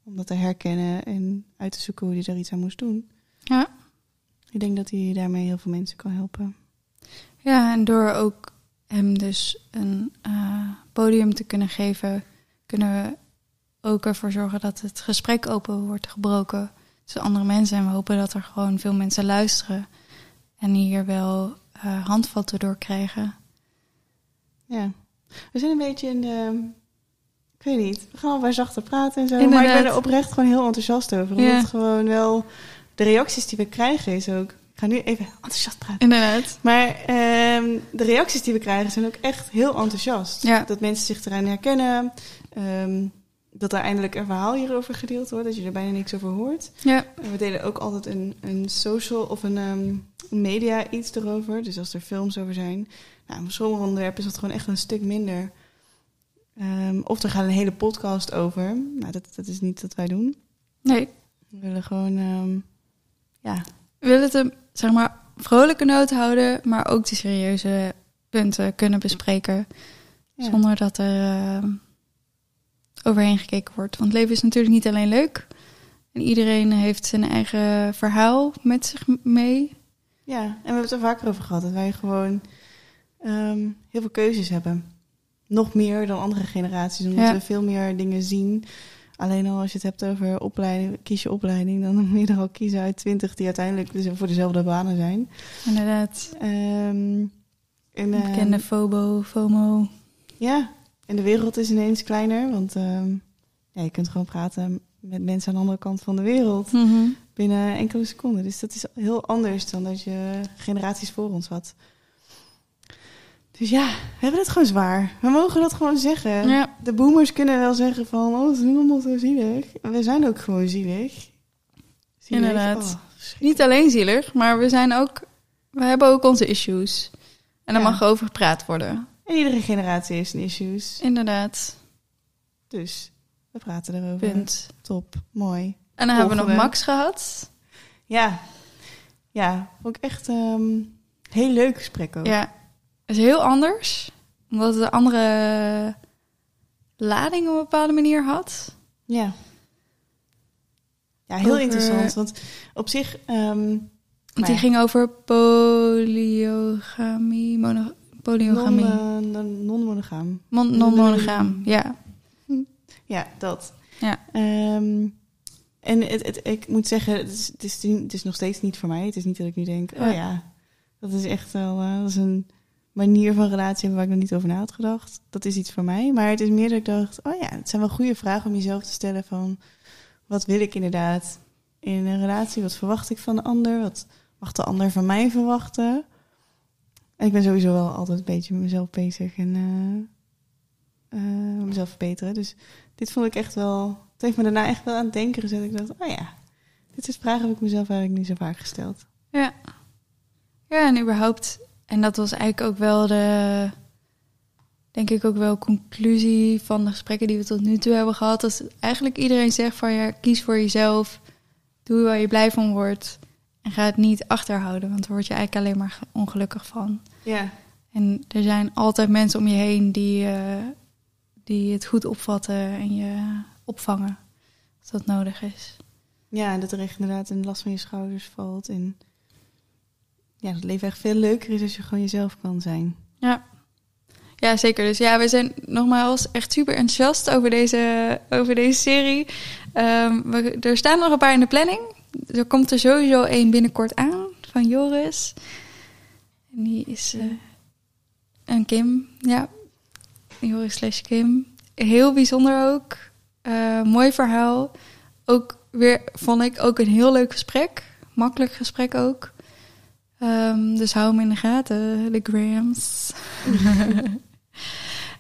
B: om dat te herkennen en uit te zoeken hoe hij er iets aan moest doen.
A: Ja.
B: Ik denk dat hij daarmee heel veel mensen kan helpen.
A: ja, en door ook hem dus een eh, podium te kunnen geven, kunnen we ook ervoor zorgen dat het gesprek open wordt gebroken tussen andere mensen. En we hopen dat er gewoon veel mensen luisteren en hier wel eh, handvatten door krijgen.
B: Ja, we zijn een beetje in de. Ik weet niet, we gaan al waar zachter praten en zo. Maar ik ben er oprecht gewoon heel enthousiast over. Omdat
A: Ja.
B: het gewoon wel. De reacties die we krijgen is ook. Ik ga nu even enthousiast praten.
A: Inderdaad.
B: Maar ehm, de reacties die we krijgen zijn ook echt heel enthousiast.
A: Ja.
B: Dat mensen zich eraan herkennen. ehm, dat er eindelijk een verhaal hierover gedeeld wordt. Dat je er bijna niks over hoort.
A: Ja,
B: we delen ook altijd een, een social of een ehm, media iets erover. Dus als er films over zijn. Nou, voor sommige onderwerpen is dat gewoon echt een stuk minder. Of er gaat een hele podcast over. Nou, dat, dat is niet wat wij doen.
A: nee.
B: We willen gewoon, ja,
A: We willen het een, zeg maar, vrolijke noot houden, maar ook de serieuze punten kunnen bespreken.
B: ja.
A: Zonder dat er eh, overheen gekeken wordt. Want leven is natuurlijk niet alleen leuk. En iedereen heeft zijn eigen verhaal met zich mee.
B: Ja, en we hebben het er vaker over gehad. Dat wij gewoon ehm, heel veel keuzes hebben. Nog meer dan andere generaties. Omdat
A: Ja.
B: we veel meer dingen zien. Alleen al als je het hebt over opleiding, kies je opleiding. Dan moet je er al kiezen uit twintig die uiteindelijk dus voor dezelfde banen zijn.
A: Inderdaad.
B: Ehm, en, ehm,
A: Bekende FOBO, FOMO.
B: Ja, en de wereld is ineens kleiner. Want ehm, ja, je kunt gewoon praten met mensen aan de andere kant van de wereld. binnen enkele seconden. Dus dat is heel anders dan dat je generaties voor ons had. Dus ja, we hebben het gewoon zwaar. We mogen dat gewoon zeggen.
A: Ja.
B: De boomers kunnen wel zeggen van, oh, ze doen allemaal zo zielig. We zijn ook gewoon zielig. Zielig.
A: Inderdaad.
B: Oh.
A: Niet alleen zielig, maar we zijn ook... We hebben ook onze issues. En daar
B: Ja.
A: mag over gepraat worden.
B: En iedere generatie heeft zijn issues.
A: Inderdaad.
B: Dus we praten erover.
A: Punt.
B: Top. Mooi.
A: En dan hebben we nog. Max gehad.
B: Ja. Ja, ook echt ehm heel leuk gesprek ook.
A: Ja, is heel anders. Omdat het een andere lading op een bepaalde manier had.
B: Ja. Ja, heel
A: Over-
B: interessant. Want op zich...
A: Want
B: nou
A: die
B: ja,
A: ging over polyogamie, mono, polygamie,
B: non, eh, non- non-monogaam.
A: Mon- non-monogaam. Ja,
B: Ja, dat.
A: Ja.
B: Ehm, en het, het, ik moet zeggen, het is, het, is, het is nog steeds niet voor mij. Het is niet dat ik nu denk,
A: Ja.
B: oh ja, dat is echt wel eh, dat is een manier van relatie hebben waar ik nog niet over na had gedacht. Dat is iets voor mij. Maar het is meer dat ik dacht, oh ja, het zijn wel goede vragen om jezelf te stellen van, wat wil ik inderdaad in een relatie? Wat verwacht ik van de ander? Wat mag de ander van mij verwachten? En ik ben sowieso wel altijd een beetje met mezelf bezig en eh, eh, mezelf verbeteren. Dus dit vond ik echt wel. Het heeft me daarna echt wel aan het denken gezet. Ik dacht, oh ja, dit is vragen heb ik mezelf eigenlijk niet zo vaak gesteld.
A: ja. Ja, en überhaupt. En dat was eigenlijk ook wel de, denk ik ook wel conclusie van de gesprekken die we tot nu toe hebben gehad. Dat eigenlijk iedereen zegt van ja, kies voor jezelf. Doe waar je blij van wordt. En ga het niet achterhouden, want daar word je eigenlijk alleen maar ongelukkig van.
B: Ja,
A: En er zijn altijd mensen om je heen die, eh, die het goed opvatten en je opvangen als dat nodig is.
B: ja en dat er echt inderdaad een last van je schouders valt. En ja, dat het leven echt veel leuker is als je gewoon jezelf kan zijn.
A: Ja. Ja, zeker. Dus ja, we zijn nogmaals echt super enthousiast over deze, over deze serie. Ehm, we, er staan nog een paar in de planning. Er komt er sowieso één binnenkort aan van Joris. En die is eh een Kim. Ja, Joris slash Kim. Heel bijzonder ook. Eh, mooi verhaal. Ook weer, vond ik, ook een heel leuk gesprek. Makkelijk gesprek ook. Ehm, dus hou hem in de gaten, de Grams.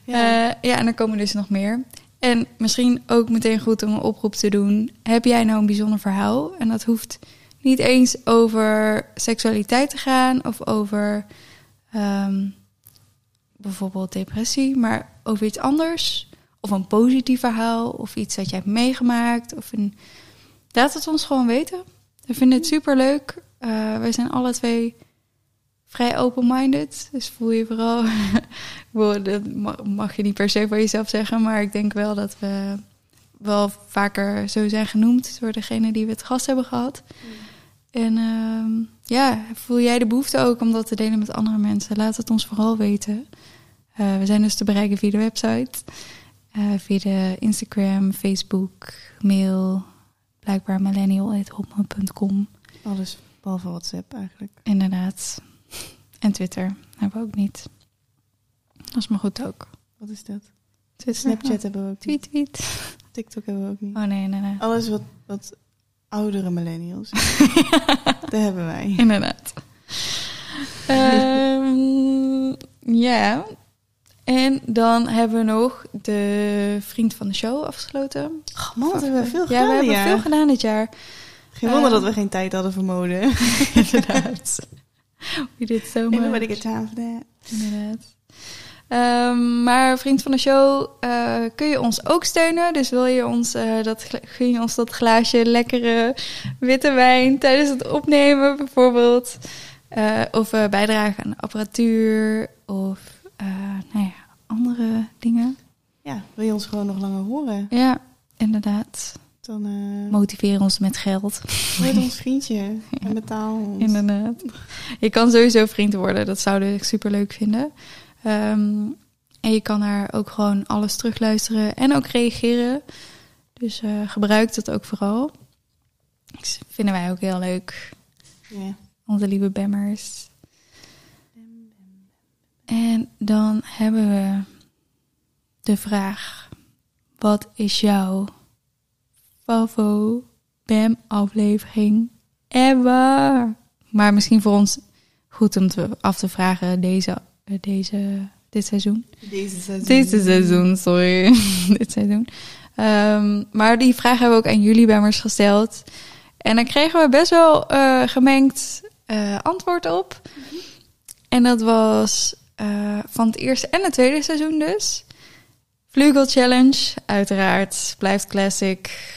B: Ja.
A: Eh, ja, en er komen dus nog meer. En misschien ook meteen goed om een oproep te doen. Heb jij nou een bijzonder verhaal? En dat hoeft niet eens over seksualiteit te gaan of over ehm, bijvoorbeeld depressie, maar over iets anders. Of een positief verhaal of iets dat jij hebt meegemaakt. Of een... Laat het ons gewoon weten. We vinden het super leuk. Wij zijn alle twee vrij open-minded. Dus voel je vooral. Dat ma- mag je niet per se van jezelf zeggen, maar ik denk wel dat we wel vaker zo zijn genoemd door degene die we het gast hebben gehad. En ehm, ja, voel jij de behoefte ook om dat te delen met andere mensen? Laat het ons vooral weten. Eh, we zijn dus te bereiken via de website, eh, via de Instagram, Facebook, mail, blijkbaar millennial.hotmail.com.
B: Alles behalve WhatsApp eigenlijk.
A: Inderdaad. En Twitter hebben we ook niet. Dat is maar goed ook.
B: Wat is dat?
A: Twitter.
B: Snapchat hebben we ook niet.
A: Tweet, tweet.
B: TikTok hebben we ook niet.
A: Oh nee, nee, nee.
B: Alles wat, wat oudere millennials. dat hebben wij.
A: Inderdaad. Ehm, ja. En dan hebben we nog de vriend van de show afgesloten.
B: Oh, man, hebben we veel
A: ja,
B: gedaan
A: we hebben veel gedaan dit jaar.
B: Geen wonder dat we geen tijd hadden voor mode.
A: Inderdaad. We did so much.
B: Everybody get time for that.
A: Inderdaad. Ehm, maar vriend van de show, eh, kun je ons ook steunen? Dus wil je ons, eh, dat, gun je ons dat glaasje lekkere witte wijn tijdens het opnemen bijvoorbeeld? Eh, of bijdragen aan de apparatuur of nou ja, andere dingen.
B: Ja, wil je ons gewoon nog langer horen?
A: Ja, inderdaad.
B: Dan
A: Motiveer ons met geld.
B: word ons vriendje en betaal ons.
A: Inderdaad. Je kan sowieso vriend worden. Dat zouden we super leuk vinden. Ehm, en je kan daar ook gewoon alles terugluisteren en ook reageren. Dus eh, gebruik dat ook vooral. Dat vinden wij ook heel leuk.
B: Ja.
A: Onze lieve bammers. En dan hebben we de vraag: wat is jouw Favo Bam aflevering ever? Maar misschien voor ons goed om te, af te vragen deze, eh, deze, dit seizoen.
B: Deze seizoen.
A: Deze seizoen, sorry. dit seizoen. Ehm, maar die vraag hebben we ook aan jullie bammers gesteld. En daar kregen we best wel eh, gemengd eh, antwoord op. En dat was van het eerste en het tweede seizoen dus. Vlugel Challenge, uiteraard, blijft classic.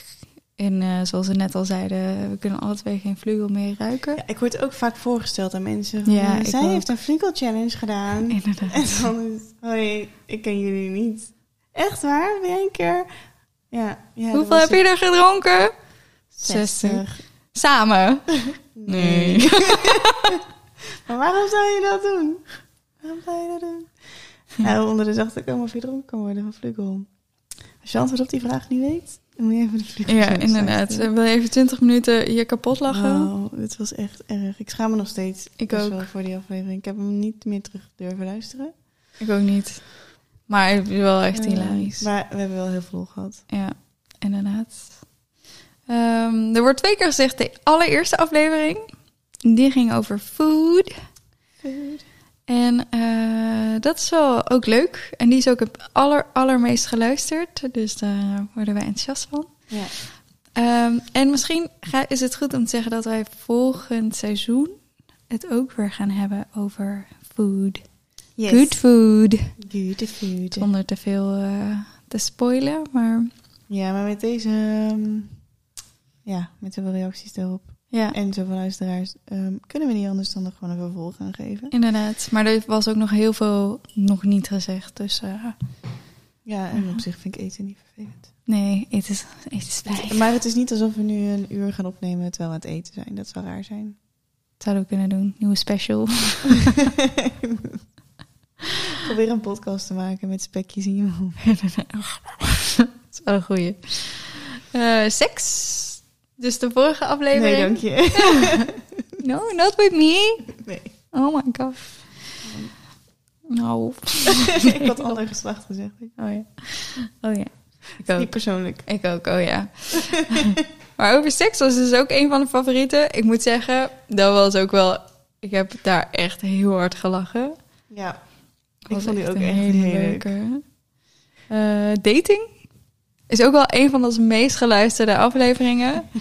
A: En eh, zoals we net al zeiden, we kunnen alle twee geen vlugel meer ruiken.
B: Ja, ik word ook vaak voorgesteld aan mensen. van,
A: Ja,
B: eh,
A: ik
B: zij heeft een Flinkle Challenge gedaan. En
A: Inderdaad.
B: dan is hoi, ik ken jullie niet. Echt waar? Ben jij een keer? Ja. ja
A: Hoeveel heb je er gedronken?
B: het.
A: 60. Samen? Nee.
B: maar waarom zou je dat doen? Waarom zou je dat doen? Nou, onder de zachte komen of je dronken kan worden van. Als je antwoord op die vraag niet weet, dan moet je even de Vlugel
A: Ja, inderdaad.
B: luisteren.
A: Wil je even 20 minuten je kapot lachen?
B: Wow, dit was echt erg. Ik schaam me nog steeds.
A: Ik ook.
B: wel voor die aflevering. Ik heb hem niet meer terug durven luisteren.
A: Ik ook niet. Maar het is wel echt
B: Eh,
A: hilarisch.
B: Maar we hebben wel heel veel gehad.
A: Ja, inderdaad. Ehm, er wordt twee keer gezegd de allereerste aflevering. Die ging over food. En eh, dat is wel ook leuk. En die is ook het aller, allermeest geluisterd. Dus daar worden wij enthousiast van.
B: Ja.
A: Ehm, en misschien ga- is het goed om te zeggen dat wij volgend seizoen het ook weer gaan hebben over food.
B: Yes.
A: Good food.
B: Good food.
A: Zonder te veel eh, te spoilen. Maar
B: Ja, maar met deze... ehm, ja, met zoveel reacties erop.
A: Ja,
B: En zoveel luisteraars. ehm, kunnen we niet anders dan er gewoon een vervolg aan geven.
A: inderdaad. Maar er was ook nog heel veel nog niet gezegd. Dus eh,
B: Ja, en op zich vind ik eten niet vervelend.
A: nee, het is, het is fijn.
B: Maar het is niet alsof we nu een uur gaan opnemen terwijl we aan het eten zijn. Dat zou raar zijn.
A: Zouden we kunnen doen. Nieuwe special.
B: Probeer een podcast te maken met spekjes in je mond.
A: dat is wel een goeie. Eh, seks. Dus de vorige aflevering.
B: Nee, dank je.
A: No, not with me.
B: Nee.
A: Oh my god. Nou.
B: ik had ander geslacht gezegd.
A: Oh ja. Oh ja. Ik
B: Niet
A: ook.
B: persoonlijk.
A: Ik ook, oh ja. maar over seks was dus ook een van de favorieten. Ik moet zeggen, dat was ook wel... Ik heb daar echt heel hard gelachen.
B: Ja. Ik vond die ook echt heel leuk.
A: leuke. Eh, dating is ook wel een van onze meest geluisterde afleveringen.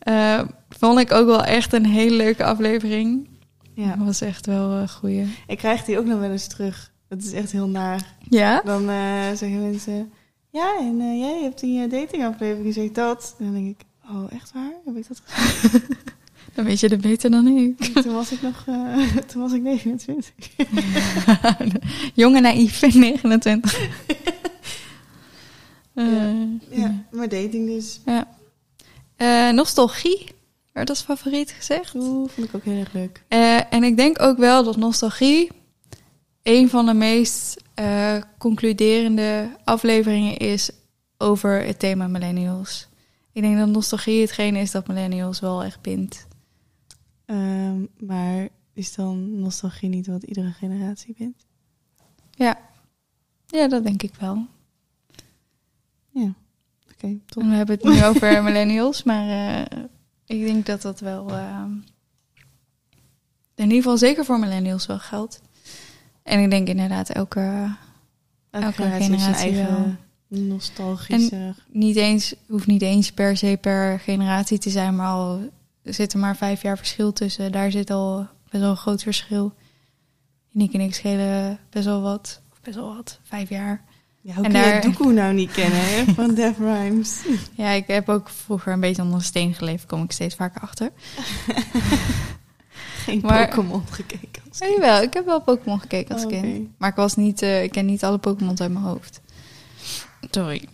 A: Eh, vond ik ook wel echt een hele leuke aflevering.
B: Ja.
A: Dat was echt wel een goeie.
B: Ik krijg die ook nog wel eens terug. Dat is echt heel naar.
A: Ja?
B: Dan eh, zeggen mensen... Ja, en eh, jij hebt je datingaflevering gezegd dat. En dan denk ik... Oh, echt waar? Heb ik dat gezegd?
A: Dan weet je het beter dan ik.
B: toen was ik nog... eh, toen was ik 29.
A: Jonge naïef, 29. Eh,
B: Ja, maar dating dus.
A: ja. Eh, nostalgie werd als favoriet gezegd.
B: Oeh, vond ik ook heel erg leuk.
A: Eh, en ik denk ook wel dat nostalgie een van de meest eh, concluderende afleveringen is over het thema millennials. Ik denk dat nostalgie hetgene is dat millennials wel echt bindt.
B: Ehm, maar is dan nostalgie niet wat iedere generatie vindt?
A: Ja, ja dat denk ik wel.
B: Ja. Oké, top.
A: En we hebben het nu over millennials, maar eh, ik denk dat dat wel eh, in ieder geval zeker voor millennials wel geldt. En ik denk inderdaad elke, elke
B: heeft
A: generatie
B: eigen nostalgische...
A: niet eens, hoeft niet eens per se per generatie te zijn, maar al zit er maar vijf jaar verschil tussen. Daar zit al best wel een groot verschil. Nick en ik schelen best wel wat, of best wel wat, vijf jaar.
B: Ja, hoe
A: En
B: kun je
A: daar-
B: Doekoe nou niet kennen, hè? Van Def Rhymes.
A: Ja, ik heb ook vroeger een beetje onder een steen geleefd, kom ik steeds vaker achter.
B: Geen
A: Maar-
B: Pokémon gekeken. Als
A: Ja, jawel, ik heb wel Pokémon gekeken als
B: Oh,
A: kind. Maar ik was niet, eh, ik ken niet alle Pokémons uit mijn hoofd. Sorry.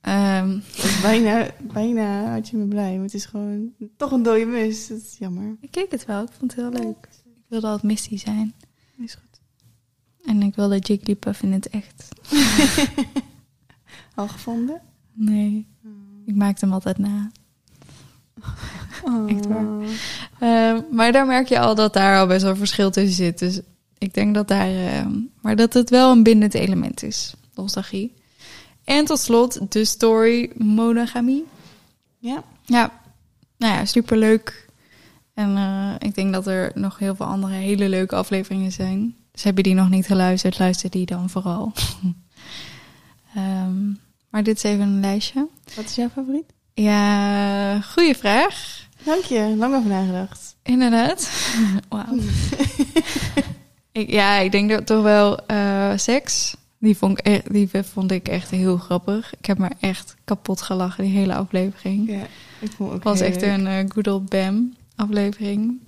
A: Ehm,
B: Dus bijna, bijna had je me blij. Maar het is gewoon toch een dode mus. Dat is jammer.
A: ik keek het wel, ik vond het heel leuk. Ik wilde altijd Misty zijn.
B: Is goed.
A: En ik wilde Jigglypuff in het echt.
B: Al gevonden?
A: Nee, ik maakte hem altijd na.
B: Oh.
A: Echt waar. Ehm, maar daar merk je al dat daar al best wel verschil tussen zit. Dus ik denk dat daar... ehm, maar dat het wel een bindend element is. Nostalgie. En tot slot de story monogamie.
B: Ja.
A: Ja, nou ja, superleuk. En eh, ik denk dat er nog heel veel andere hele leuke afleveringen zijn. Dus heb je die nog niet geluisterd, luister die dan vooral. Ehm, maar dit is even een lijstje.
B: Wat is jouw favoriet?
A: Ja, goede vraag.
B: Dank je, lang over nagedacht.
A: Inderdaad. Wauw. ik, ja, ik denk dat toch wel eh, seks. Die vond, ik echt, die vond ik echt heel grappig. Ik heb me echt kapot gelachen, die hele aflevering.
B: Ja, ik vond ook
A: Het was echt een eh, good old bam aflevering.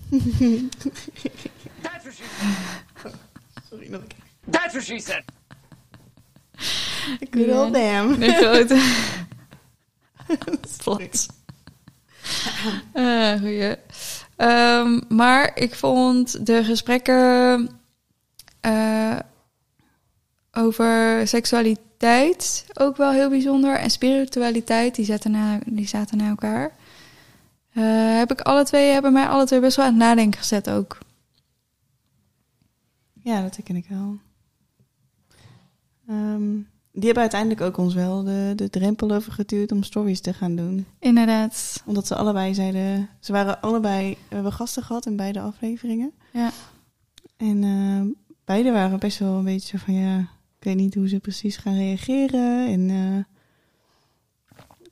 D: That's what she said.
B: Sorry, nog een keer.
D: That's what she said.
B: Good old damn.
A: Grote
B: Sorry.
A: plat. Eh goeie. Ehm, maar ik vond de gesprekken eh, over seksualiteit ook wel heel bijzonder. En spiritualiteit, die zaten na, die zaten na elkaar. Eh, heb ik alle twee, hebben mij alle twee best wel aan het nadenken gezet ook.
B: Ja, dat herken ik wel. Ehm, die hebben uiteindelijk ook ons wel de, de drempel over geduwd om stories te gaan doen.
A: Inderdaad.
B: Omdat ze allebei zeiden... Ze waren allebei... We hebben gasten gehad in beide afleveringen.
A: Ja.
B: En ehm, beide waren best wel een beetje zo van... Ja, ik weet niet hoe ze precies gaan reageren. En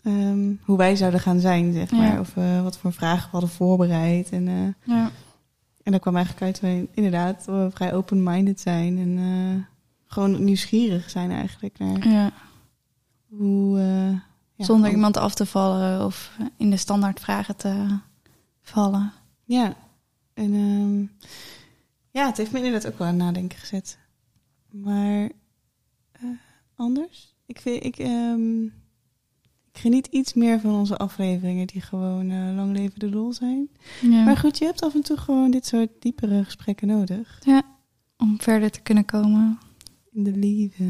B: eh, ehm, hoe wij zouden gaan zijn, zeg
A: Ja.
B: maar. Of we wat voor vragen we hadden voorbereid. En, eh,
A: Ja.
B: En dat kwam eigenlijk uit dat we inderdaad vrij open-minded zijn. En eh, gewoon nieuwsgierig zijn eigenlijk naar
A: ja.
B: hoe... eh, ja,
A: Zonder iemand af te vallen of in de standaard vragen te vallen.
B: Ja, en ehm, ja, het heeft me inderdaad ook wel aan nadenken gezet. Maar eh, anders? Ik, vind, ik, ehm, ik geniet iets meer van onze afleveringen die gewoon eh, lang leven de lol zijn.
A: Ja.
B: Maar goed, je hebt af en toe gewoon dit soort diepere gesprekken nodig.
A: Om verder te kunnen komen
B: In de liefde.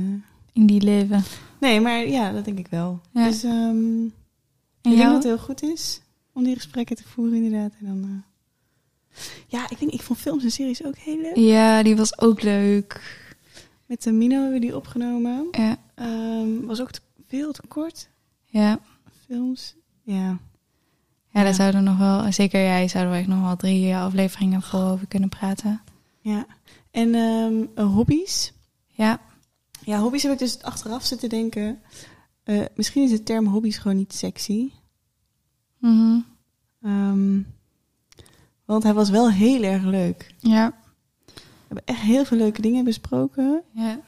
A: in die leven.
B: Nee, maar ja, dat denk ik wel.
A: Ja.
B: Dus ehm, ik denk dat het heel goed is om die gesprekken te voeren inderdaad. En dan, eh, ja, ik denk, ik vond films en series ook heel leuk.
A: Ja, die was ook leuk.
B: Met de Mino hebben we die opgenomen.
A: Ja,
B: Ehm, was ook te- veel te kort.
A: Ja.
B: Films. Ja.
A: ja daar zouden we nog wel, zeker jij, zouden we echt nog wel drie afleveringen vol over kunnen praten.
B: ja. En ehm, eh, hobby's.
A: Ja,
B: Ja, hobby's heb ik dus achteraf zitten denken. Eh, misschien is de term hobby's gewoon niet sexy.
A: Mhm.
B: Ehm, want hij was wel heel erg leuk.
A: ja,
B: We hebben echt heel veel leuke dingen besproken
A: ja.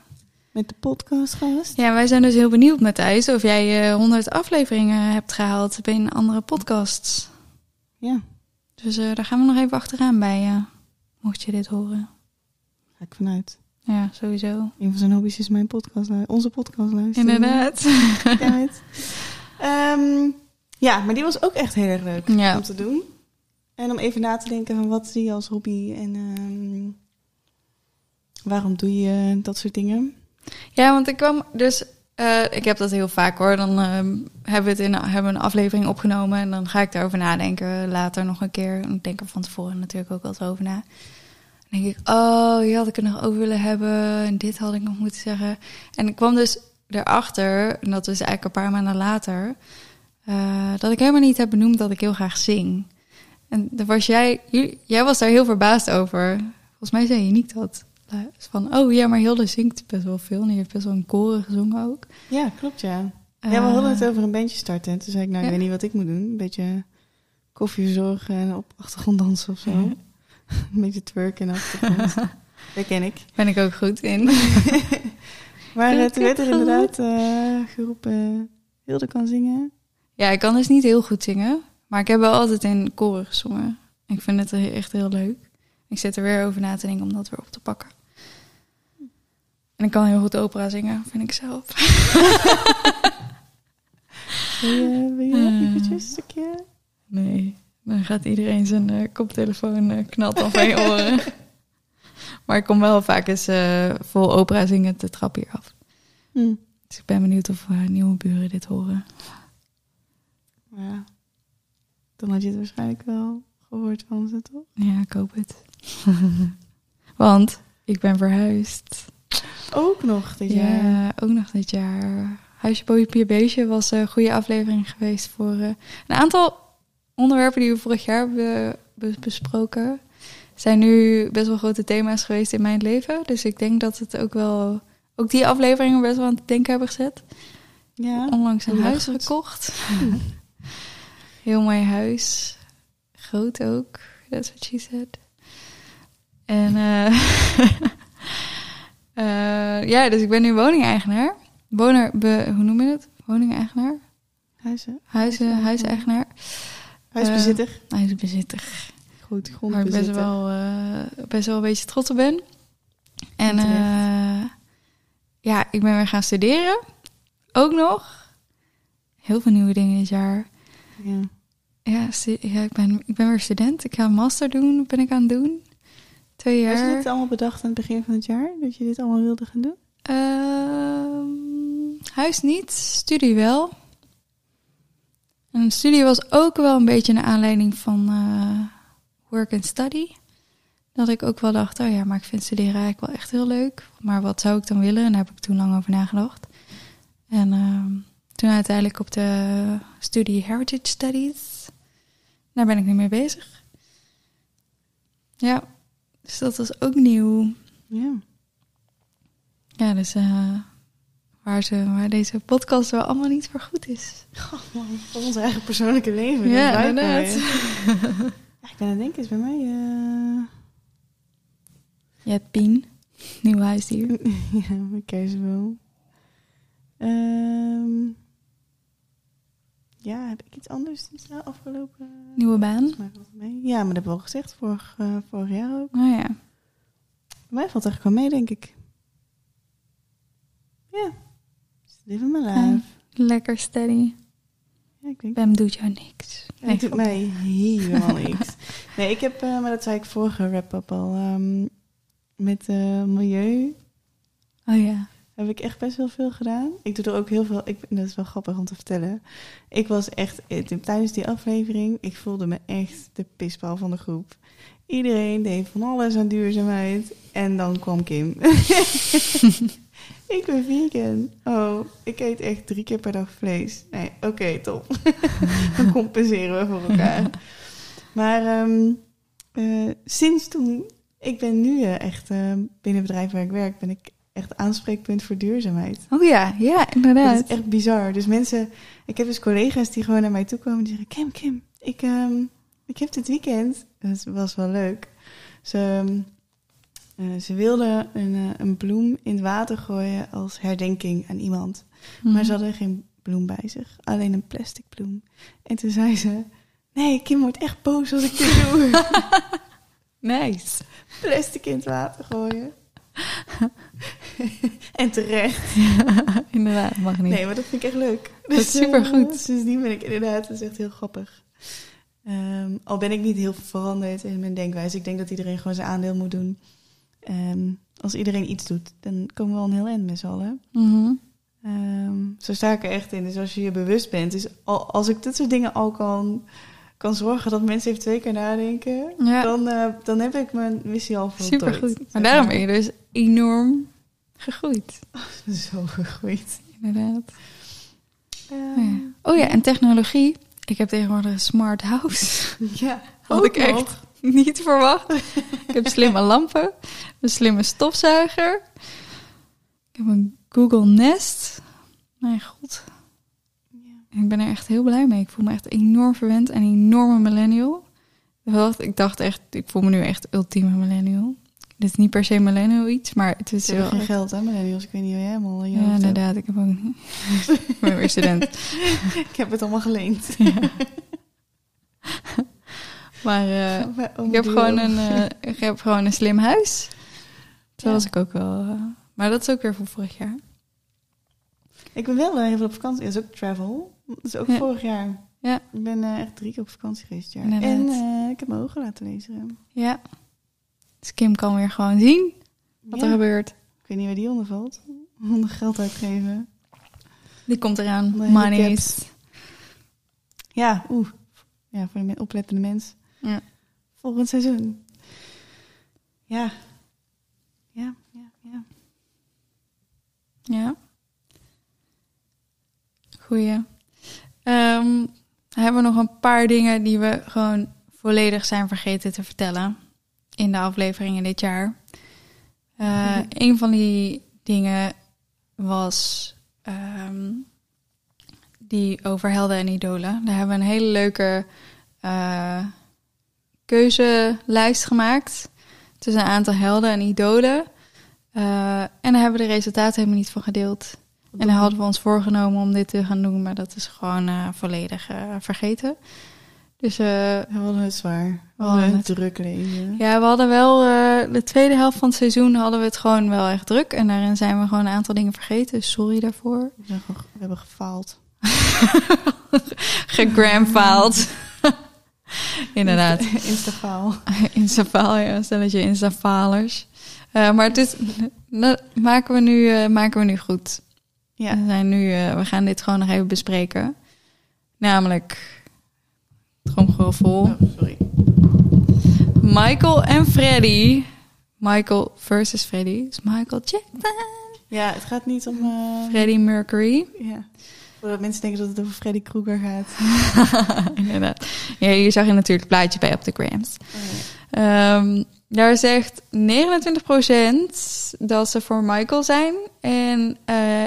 B: Met de podcastgast.
A: Ja, wij zijn dus heel benieuwd, Matthijs, of jij eh 100 afleveringen hebt gehaald binnen andere podcasts.
B: Ja,
A: Dus eh, daar gaan we nog even achteraan bij, eh, mocht je dit horen.
B: ga ik vanuit.
A: Ja, sowieso.
B: Een van zijn hobby's is mijn podcast, onze podcast luisteren.
A: Inderdaad.
B: Ehm, ja, maar die was ook echt heel erg leuk
A: Ja.
B: om te doen. En om even na te denken van wat zie je als hobby en ehm, waarom doe je dat soort dingen.
A: Ja, want ik kwam dus. eh, ik heb dat heel vaak hoor. Dan ehm, hebben we het in hebben een aflevering opgenomen en dan ga ik daarover nadenken later nog een keer. Ik denk er van tevoren natuurlijk ook altijd over na. Dan denk ik, oh, hier had ik het nog over willen hebben en dit had ik nog moeten zeggen. En ik kwam dus erachter, en dat was eigenlijk een paar maanden later, eh, dat ik helemaal niet heb benoemd dat ik heel graag zing. En daar was jij, jij was daar heel verbaasd over. Volgens mij zei je niet dat. Van, oh ja, maar Hilde zingt best wel veel. En die heeft best wel een koren gezongen ook.
B: Ja, klopt ja. ja, we
A: Eh,
B: hadden het over een bandje starten. En toen zei ik, nou,
A: Ja.
B: ik weet niet wat ik moet doen. Een beetje koffie verzorgen en op achtergrond dansen of zo.
A: Ja.
B: een beetje twerken en achtergrond. dat ken ik.
A: Ben ik ook goed in.
B: Maar
A: ik
B: toen werd er inderdaad eh, geroepen, Hilde kan zingen.
A: ja, ik kan dus niet heel goed zingen. Maar ik heb wel altijd in koren gezongen. Ik vind het echt heel leuk. Ik zit er weer over na te denken om dat weer op te pakken. En ik kan heel goed opera zingen, vind ik zelf.
B: Wil je, wil je
A: Eh.
B: eventjes een stukje?
A: Nee, dan gaat iedereen zijn eh, koptelefoon knalt dan van je oren. maar ik kom wel vaak eens eh, vol opera zingen de trap hier af.
B: Hm.
A: Dus ik ben benieuwd of eh, nieuwe buren dit horen.
B: Ja, dan had je het waarschijnlijk wel gehoord van ze, toch?
A: Ja, ik hoop het. Want ik ben verhuisd.
B: Ook nog dit jaar.
A: Ja, ook nog dit jaar. Huisje Boompje Beestje was een goede aflevering geweest voor eh, een aantal onderwerpen die we vorig jaar hebben be- besproken. Zijn nu best wel grote thema's geweest in mijn leven. Dus ik denk dat het ook wel, ook die afleveringen best wel aan het denken hebben gezet.
B: Ja.
A: Onlangs een huis
B: goed.
A: gekocht. Heel mooi huis. Groot ook. That's what she said. En eh, eh, ja, dus ik ben nu woningeigenaar. Woner, be, hoe noem je het? Woningeigenaar?
B: Huizen.
A: Huizen, huiseigenaar.
B: Huisbezitter.
A: Huisbezitter.
B: Goed
A: Waar ik best
B: grondbezitter.
A: wel, eh, best wel een beetje trots op ben. En eh, ja, ik ben weer gaan studeren. Ook nog. Heel veel nieuwe dingen dit jaar.
B: Ja.
A: Ja ik, ben, ik ben weer student. Ik ga een master doen. Ben ik aan het doen. Twee
B: Had je dit allemaal bedacht aan het begin van het jaar? Dat je dit allemaal wilde gaan doen?
A: Ehm, huis niet, studie wel. En studie was ook wel een beetje een aanleiding van eh, work and study. Dat ik ook wel dacht, oh ja, maar ik vind studeren eigenlijk wel echt heel leuk. Maar wat zou ik dan willen? En daar heb ik toen lang over nagedacht. En ehm, toen uiteindelijk op de studie Heritage Studies. Daar ben ik nu mee bezig. Ja, dus dat was ook nieuw.
B: Ja.
A: Ja, dus eh, waar, ze, waar deze podcast wel allemaal niet voor goed is.
B: Voor ons eigen persoonlijke leven.
A: Ja, inderdaad.
B: Ja, ik ben aan het denken, is bij mij... eh,
A: Je hebt Pien, nieuw huisdier.
B: ja, mijn kerstboom. Ehm, ja, heb ik iets anders dit jaar afgelopen...
A: Nieuwe baan.
B: Het mee. Ja, maar dat hebben we al gezegd, vorig, eh, vorig jaar ook.
A: Oh ja.
B: Mij valt eigenlijk wel mee, denk ik. Ja. Live in my life.
A: Ja. Lekker steady.
B: Ja, ik denk
A: Bem doet jou niks.
B: Nee, het doet mij helemaal niks. Nee, ik heb, eh, maar dat zei ik vorige wrap-up al, ehm, met eh, milieu
A: Oh ja.
B: Heb ik echt best wel veel gedaan. Ik doe er ook heel veel, ik, dat is wel grappig om te vertellen. Ik was echt, eh, tijdens die aflevering, ik voelde me echt de pispaal van de groep. Iedereen deed van alles aan duurzaamheid. En dan kwam Kim. ik ben vegan. Oh, ik eet echt drie keer per dag vlees. Nee, oké, top. dan compenseren we voor elkaar. Maar ehm, eh, sinds toen, ik ben nu eh, echt eh, binnen het bedrijf waar ik werk, ben ik echt aanspreekpunt voor duurzaamheid.
A: Oh ja, ja,
B: Dat
A: inderdaad.
B: is echt bizar. Dus mensen, ik heb dus collega's die gewoon naar mij toe komen en die zeggen: Kim, Kim, ik, ehm, ik heb dit weekend. Dat was wel leuk. Ze, eh, ze wilden een, eh, een bloem in het water gooien als herdenking aan iemand.
A: Mhm.
B: Maar ze hadden geen bloem bij zich, alleen een plastic bloem. En toen zei ze: Nee, Kim wordt echt boos als ik dit doe.
A: Nice.
B: plastic in het water gooien. en terecht.
A: inderdaad, mag niet.
B: Nee, maar dat vind ik echt leuk.
A: Dat is supergoed.
B: eh, sindsdien ben ik inderdaad, dat is echt heel grappig. Ehm, al ben ik niet heel veranderd in mijn denkwijze. Ik denk dat iedereen gewoon zijn aandeel moet doen. Ehm, als iedereen iets doet, dan komen we al een heel eind met z'n allen.
A: Mhm.
B: Ehm, zo sta ik er echt in. Dus als je je bewust bent, dus al, als ik dit soort dingen al kan, kan zorgen dat mensen even twee keer nadenken,
A: Ja,
B: dan, eh, dan heb ik mijn missie al voltooid.
A: supergoed. Maar daarom ben je dus enorm gegroeid.
B: Zo gegroeid.
A: Inderdaad.
B: Ehm,
A: ja. Oh ja, en technologie. Ik heb tegenwoordig een smart house.
B: ja,
A: Had ik echt
B: nog.
A: niet verwacht. ik heb slimme lampen, een slimme stofzuiger. Ik heb een Google Nest. Mijn god.
B: Ja.
A: Ik ben er echt heel blij mee. Ik voel me echt enorm verwend en een enorme millennial. Ik dacht echt, ik voel me nu echt ultieme millennial. Dit is niet per se millennial iets, maar het is wel...
B: geen geld, hè, millennials. Ik weet niet hoe jij helemaal...
A: Ja,
B: hebt.
A: inderdaad. Ik heb ook... ik ben weer student.
B: Ik heb het allemaal geleend.
A: Maar
B: oom
A: ik, heb gewoon een, eh, ik heb gewoon een slim huis.
B: Ja.
A: was ik ook wel... eh, maar dat is ook weer voor vorig jaar.
B: Ik ben wel heel veel op vakantie. Dat is ook travel. Dat is ook
A: Ja.
B: vorig jaar.
A: Ja.
B: Ik ben echt drie keer op vakantie geweest jaar.
A: Inderdaad.
B: En ik heb mijn ogen laten lezen.
A: Ja. Dus Kim kan weer gewoon zien wat
B: Ja.
A: er gebeurt.
B: Ik weet niet waar die onder valt. Onder geld uitgeven.
A: Die komt eraan. Money is...
B: Ja, oeh. Ja, voor de oplettende mens.
A: Ja.
B: Volgend seizoen. Ja. Ja, ja, ja.
A: Ja. Goeie. Ehm, hebben we nog een paar dingen die we gewoon volledig zijn vergeten te vertellen in de afleveringen dit jaar.
B: Mhm.
A: Een van die dingen was ehm, die over helden en idolen. Daar hebben we een hele leuke eh, keuzelijst gemaakt. Tussen een aantal helden en idolen. Eh, en daar hebben we de resultaten helemaal niet van gedeeld. En dan hadden we ons voorgenomen om dit te gaan doen, maar dat is gewoon volledig vergeten. Dus eh,
B: we hadden het zwaar. We hadden het druk leven.
A: ja, we hadden wel eh, de tweede helft van het seizoen hadden we het gewoon wel echt druk. En daarin zijn we gewoon een aantal dingen vergeten. Sorry daarvoor.
B: We, zijn gewoon- we hebben gefaald.
A: Gegramfaald. Inderdaad.
B: Instafaal.
A: Instafaal, ja. Stelletje instafalers. Eh maar dit dat maken we nu, maken we nu goed.
B: Ja.
A: We, zijn nu, we gaan dit gewoon nog even bespreken. Namelijk, tromgeroffel.
B: Oh, sorry.
A: Michael en Freddy. Michael versus Freddy. is Michael Jackson.
B: Ja, het gaat niet om... eh,
A: Freddie Mercury.
B: ja. Voordat mensen denken dat het over Freddy Krueger gaat.
A: Inderdaad. Ja, hier zag je natuurlijk het plaatje bij op de grams.
B: Oh, ja.
A: Ehm, daar zegt 29% dat ze voor Michael zijn. En eh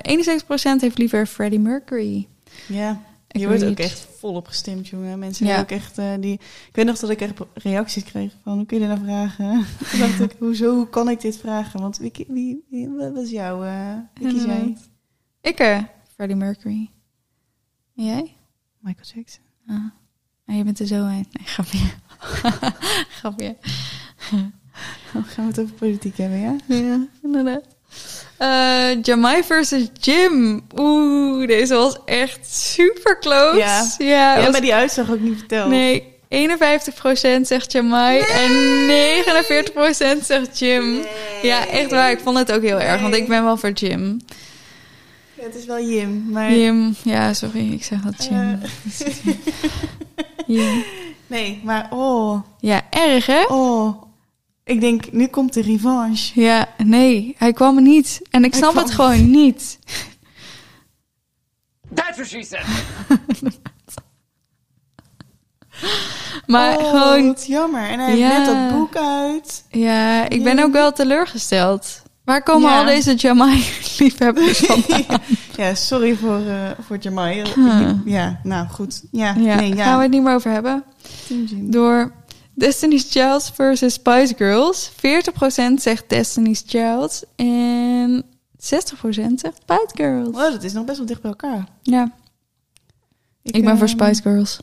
A: 71% heeft liever Freddie Mercury.
B: Ja,
A: Ik
B: je wordt ook echt volop gestemd, jongen. Mensen
A: Ja.
B: ook echt eh, die... Ik weet nog dat ik echt reacties kreeg van, hoe kun je dit nou vragen? Toen dacht ik, hoezo hoe kan ik dit vragen? Want wie, wie, wie wat was jouw... eh wie kies jij?
A: Ik, eh, Freddie Mercury. En jij?
B: Michael Jackson.
A: Ah. Ah, je bent er zo uit. Nee, grapje. grapje.
B: Oh, gaan we het over politiek hebben, ja?
A: Ja, inderdaad. Eh Jamai versus Jim. Oeh, deze was echt super close.
B: Ja.
A: ja,
B: Ja,
A: was-
B: maar die uitslag ook niet verteld.
A: Nee, 51% zegt Jamai en 49% zegt Jim. Ja, echt waar. Ik vond het ook heel erg, want ik ben wel voor Jim.
B: Ja, het is wel Jim, maar...
A: Jim, ja, sorry, ik zeg dat Jim.
B: Eh,
A: Jim.
B: nee, maar oh,
A: Ja, erg hè?
B: oh. Ik denk, nu komt de revanche.
A: Ja, nee, hij kwam er niet. En ik
B: Hij
A: snap
B: kwam
A: het gewoon niet.
D: That's what she said.
A: Maar
B: oh,
A: gewoon,
B: wat jammer. En hij heeft net dat boek uit.
A: ja, ik ben ook wel teleurgesteld. Waar komen
B: Ja.
A: al deze Jamai-liefhebbers vandaan?
B: Ja, sorry voor, eh voor Jamai.
A: Huh.
B: Ja, nou goed. Ja,
A: Ja,
B: nee, ja.
A: gaan we het niet meer over hebben. Door Destiny's Child versus Spice Girls. 40% zegt Destiny's Child en 60% zegt Spice Girls.
B: Oh, dat is nog best wel dicht bij elkaar.
A: Ja, ik, ben voor
B: ehm,
A: Spice Girls.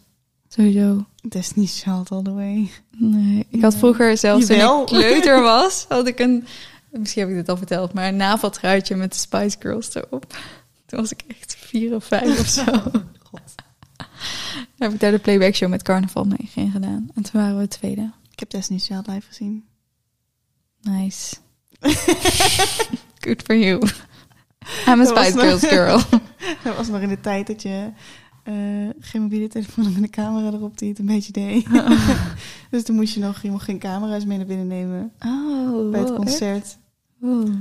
A: Sowieso.
B: Destiny's Child all the way.
A: Nee, ik had vroeger zelfs toen ik kleuter was, had ik een, misschien heb ik dit al verteld, maar een naveltruitje met de Spice Girls erop. Toen was ik echt vier of vijf of zo.
B: God.
A: Heb ik daar de playback show met carnaval mee in gedaan. En toen waren we tweede.
B: Ik heb Destiny's Child live gezien.
A: Nice. Good for you. I'm a
B: Dat
A: Spice
B: nog-
A: Girls girl.
B: Dat was nog in de tijd dat je eh, geen mobiele telefoon had met een camera erop die het een beetje deed. dus toen moest je nog, je mocht geen camera's mee naar binnen nemen
A: Oh,
B: bij het
A: wow,
B: concert.
A: Oeh.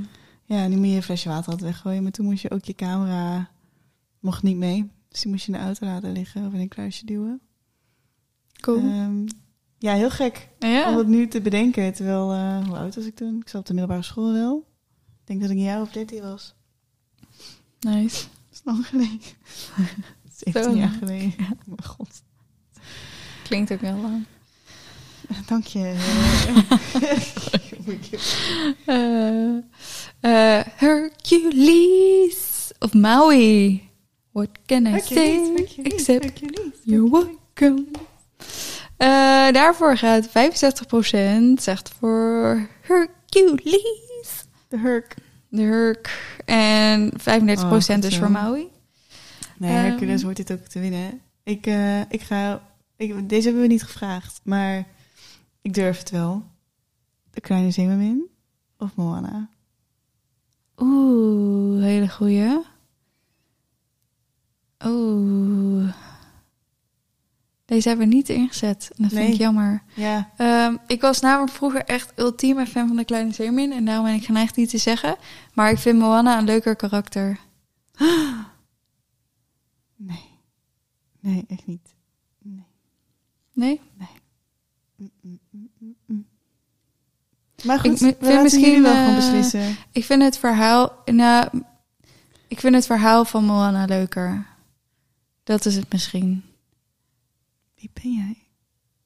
B: Ja, nu moet je je flesje water altijd weggooien. Maar toen moest je ook je camera, mocht niet mee. Dus die moest je in de auto laten liggen of in een kluisje duwen.
A: Cool.
B: Ehm, ja, heel gek om het nu te bedenken. Terwijl, eh, hoe oud was ik toen? Ik zat op de middelbare school wel. Ik denk dat ik een jaar of 13 was.
A: Nice.
B: Dat is lang geleden. 17
A: Zo.
B: jaar geleden. Oh mijn god.
A: Klinkt ook wel lang.
B: Dank je.
A: Eh, eh, Hercules of Maui. What can I say? Except you're welcome. Eh, daarvoor gaat 65% zegt voor Hercules.
B: De Hurk.
A: De Herc. En 35%
B: Oh, goed
A: dus
B: zo.
A: voor Maui.
B: Nee,
A: Ehm.
B: Hercules hoort dit ook te winnen. Ik, eh, ik ga... Ik, deze hebben we niet gevraagd, maar ik durf het wel. De Kleine Zeemermin of Moana?
A: Oeh, hele goeie. Oeh. Deze hebben we niet ingezet. En dat vind
B: Nee.
A: ik jammer.
B: Ja,
A: Ehm, ik was namelijk vroeger echt ultieme fan van de Kleine Zeemermin. En daarom ben ik geneigd die te zeggen. Maar ik vind Moana een leuker karakter.
B: nee. Nee, echt niet. Nee.
A: Nee?
B: Mm, mm, mm, mm. Maar
A: Ik
B: goed, we
A: vind
B: laten
A: misschien,
B: jullie wel gewoon
A: eh,
B: beslissen.
A: Ik vind het verhaal... Nou, ik vind het verhaal van Moana leuker. Dat is het misschien.
B: Wie ben jij?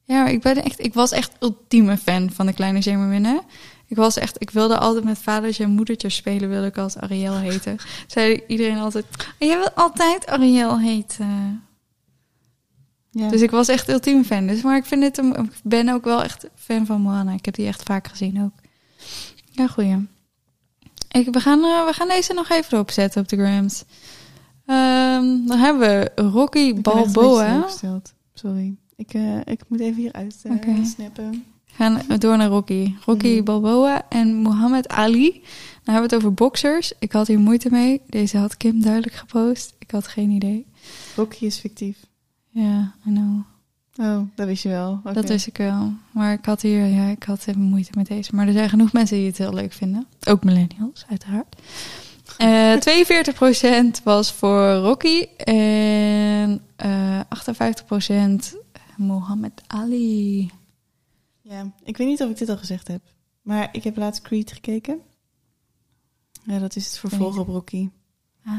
A: Ja, ik, ben echt, ik was echt ultieme fan van de kleine zeemerminnen. Ik was echt, ik wilde altijd met vadertje en moedertje spelen, wilde ik als Ariel heten. Zei iedereen altijd, "Oh, jij wil altijd Ariel heten.
B: Ja.
A: Dus ik was echt ultieme fan. Dus, maar ik vind het, een- ik ben ook wel echt fan van Moana. Ik heb die echt vaak gezien ook. Ja, goeie. Ik, we, gaan, eh, we gaan deze nog even opzetten op de grams. Ehm, dan hebben we Rocky Balboa.
B: Sorry. Ik, eh, ik moet even hieruit uh,
A: Oké.
B: snappen.
A: gaan we door naar Rocky. Rocky. Balboa en Muhammad Ali. Dan hebben we het over boxers. Ik had hier moeite mee. Deze had Kim duidelijk gepost. Ik had geen idee.
B: Rocky is fictief.
A: Ja, I know.
B: Oh, dat wist je wel.
A: Dat wist ik wel. Maar ik had hier, ja, ik had even moeite met deze. Maar er zijn genoeg mensen die het heel leuk vinden. Ook millennials, uiteraard. Eh 42% was voor Rocky en eh 58% Muhammad Ali.
B: Ja, ik weet niet of ik dit al gezegd heb. Maar ik heb laatst Creed gekeken. Ja, dat is het vervolg op Rocky.
A: Ah,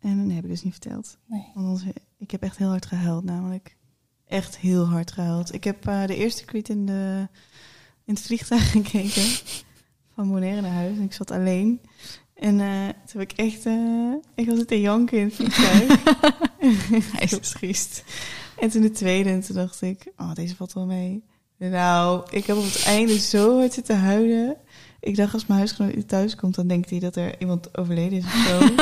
B: En dat heb ik dus niet verteld.
A: nee.
B: Want anders, ik heb echt heel hard gehuild namelijk. Echt heel hard gehuild. Ik heb eh, de eerste Creed in, de, in het vliegtuig gekeken. Van Bonaire naar huis. En ik zat alleen. En eh, toen heb ik echt... eh, ik was het in janken in het vliegtuig. Hij is triest. En toen de tweede. En toen dacht ik... Oh, deze valt wel mee. Nou, ik heb op het einde zo hard zitten huilen. Ik dacht, als mijn huisgenoot thuis komt... dan denkt hij dat er iemand overleden is of zo.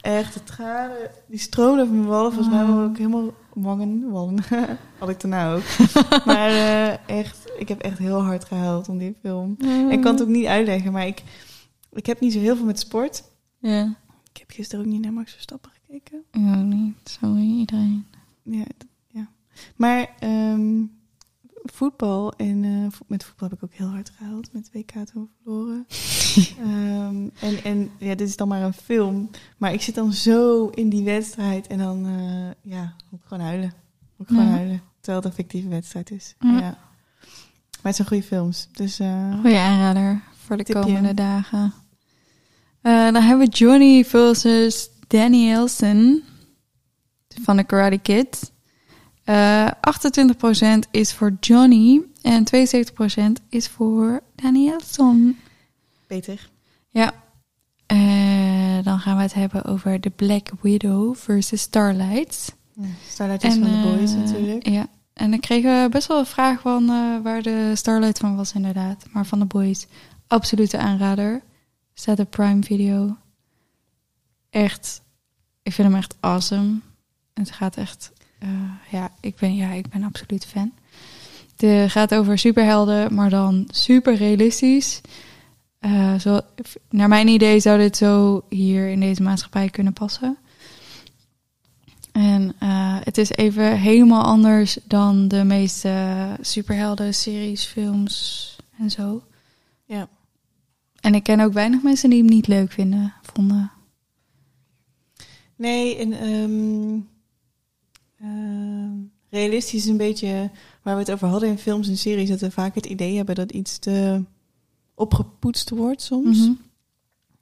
B: Echt, de tranen, die stroomden over mijn wallen. Volgens mij
A: Oh.
B: was ik helemaal wangen. Wallen. Had ik daarna ook. maar eh, echt, ik heb echt heel hard gehuild om die film.
A: Mm.
B: Ik kan het ook niet uitleggen, maar ik, ik heb niet zo heel veel met sport.
A: Ja,
B: Ik heb gisteren ook niet naar Max Verstappen gekeken.
A: ook niet. Sorry, iedereen.
B: Ja, ja. Maar ehm, voetbal en eh, vo- met voetbal heb ik ook heel hard gehuild. Met WK toen verloren. Ehm, en, en ja, dit is dan maar een film. Maar ik zit dan zo in die wedstrijd. En dan, eh, ja, moet ik gewoon huilen. Moet ik gewoon
A: Ja.
B: huilen. Terwijl het een fictieve wedstrijd is.
A: Ja.
B: Ja. Maar het zijn goede films. Dus eh,
A: Goeie aanrader voor de
B: Tipje.
A: komende dagen. Eh, dan hebben we Johnny versus Danny Elson van de Karate Kid. Eh 28% is voor Johnny en 72% is voor Danny Elson.
B: beter.
A: Ja. Eh, dan gaan we het hebben over de Black Widow versus Starlight.
B: Ja, Starlight is van de boys
A: eh,
B: natuurlijk.
A: Ja, en dan kregen we best wel een vraag van eh, waar de Starlight van was inderdaad. Maar van de boys, absolute aanrader. Staat op Prime Video. Echt, ik vind hem echt awesome. Het gaat echt, eh, ja, ik ben, ja, ik ben absoluut fan. Het gaat over superhelden, maar dan super realistisch. Eh, zo, naar mijn idee zou dit zo hier in deze maatschappij kunnen passen. En eh, het is even helemaal anders dan de meeste superhelden, series, films en zo.
B: Ja.
A: En ik ken ook weinig mensen die hem niet leuk vinden, vonden.
B: Nee, en ehm, ehm, realistisch is een beetje waar we het over hadden in films en series. Dat we vaak het idee hebben dat iets te opgepoetst wordt soms.
A: Mhm.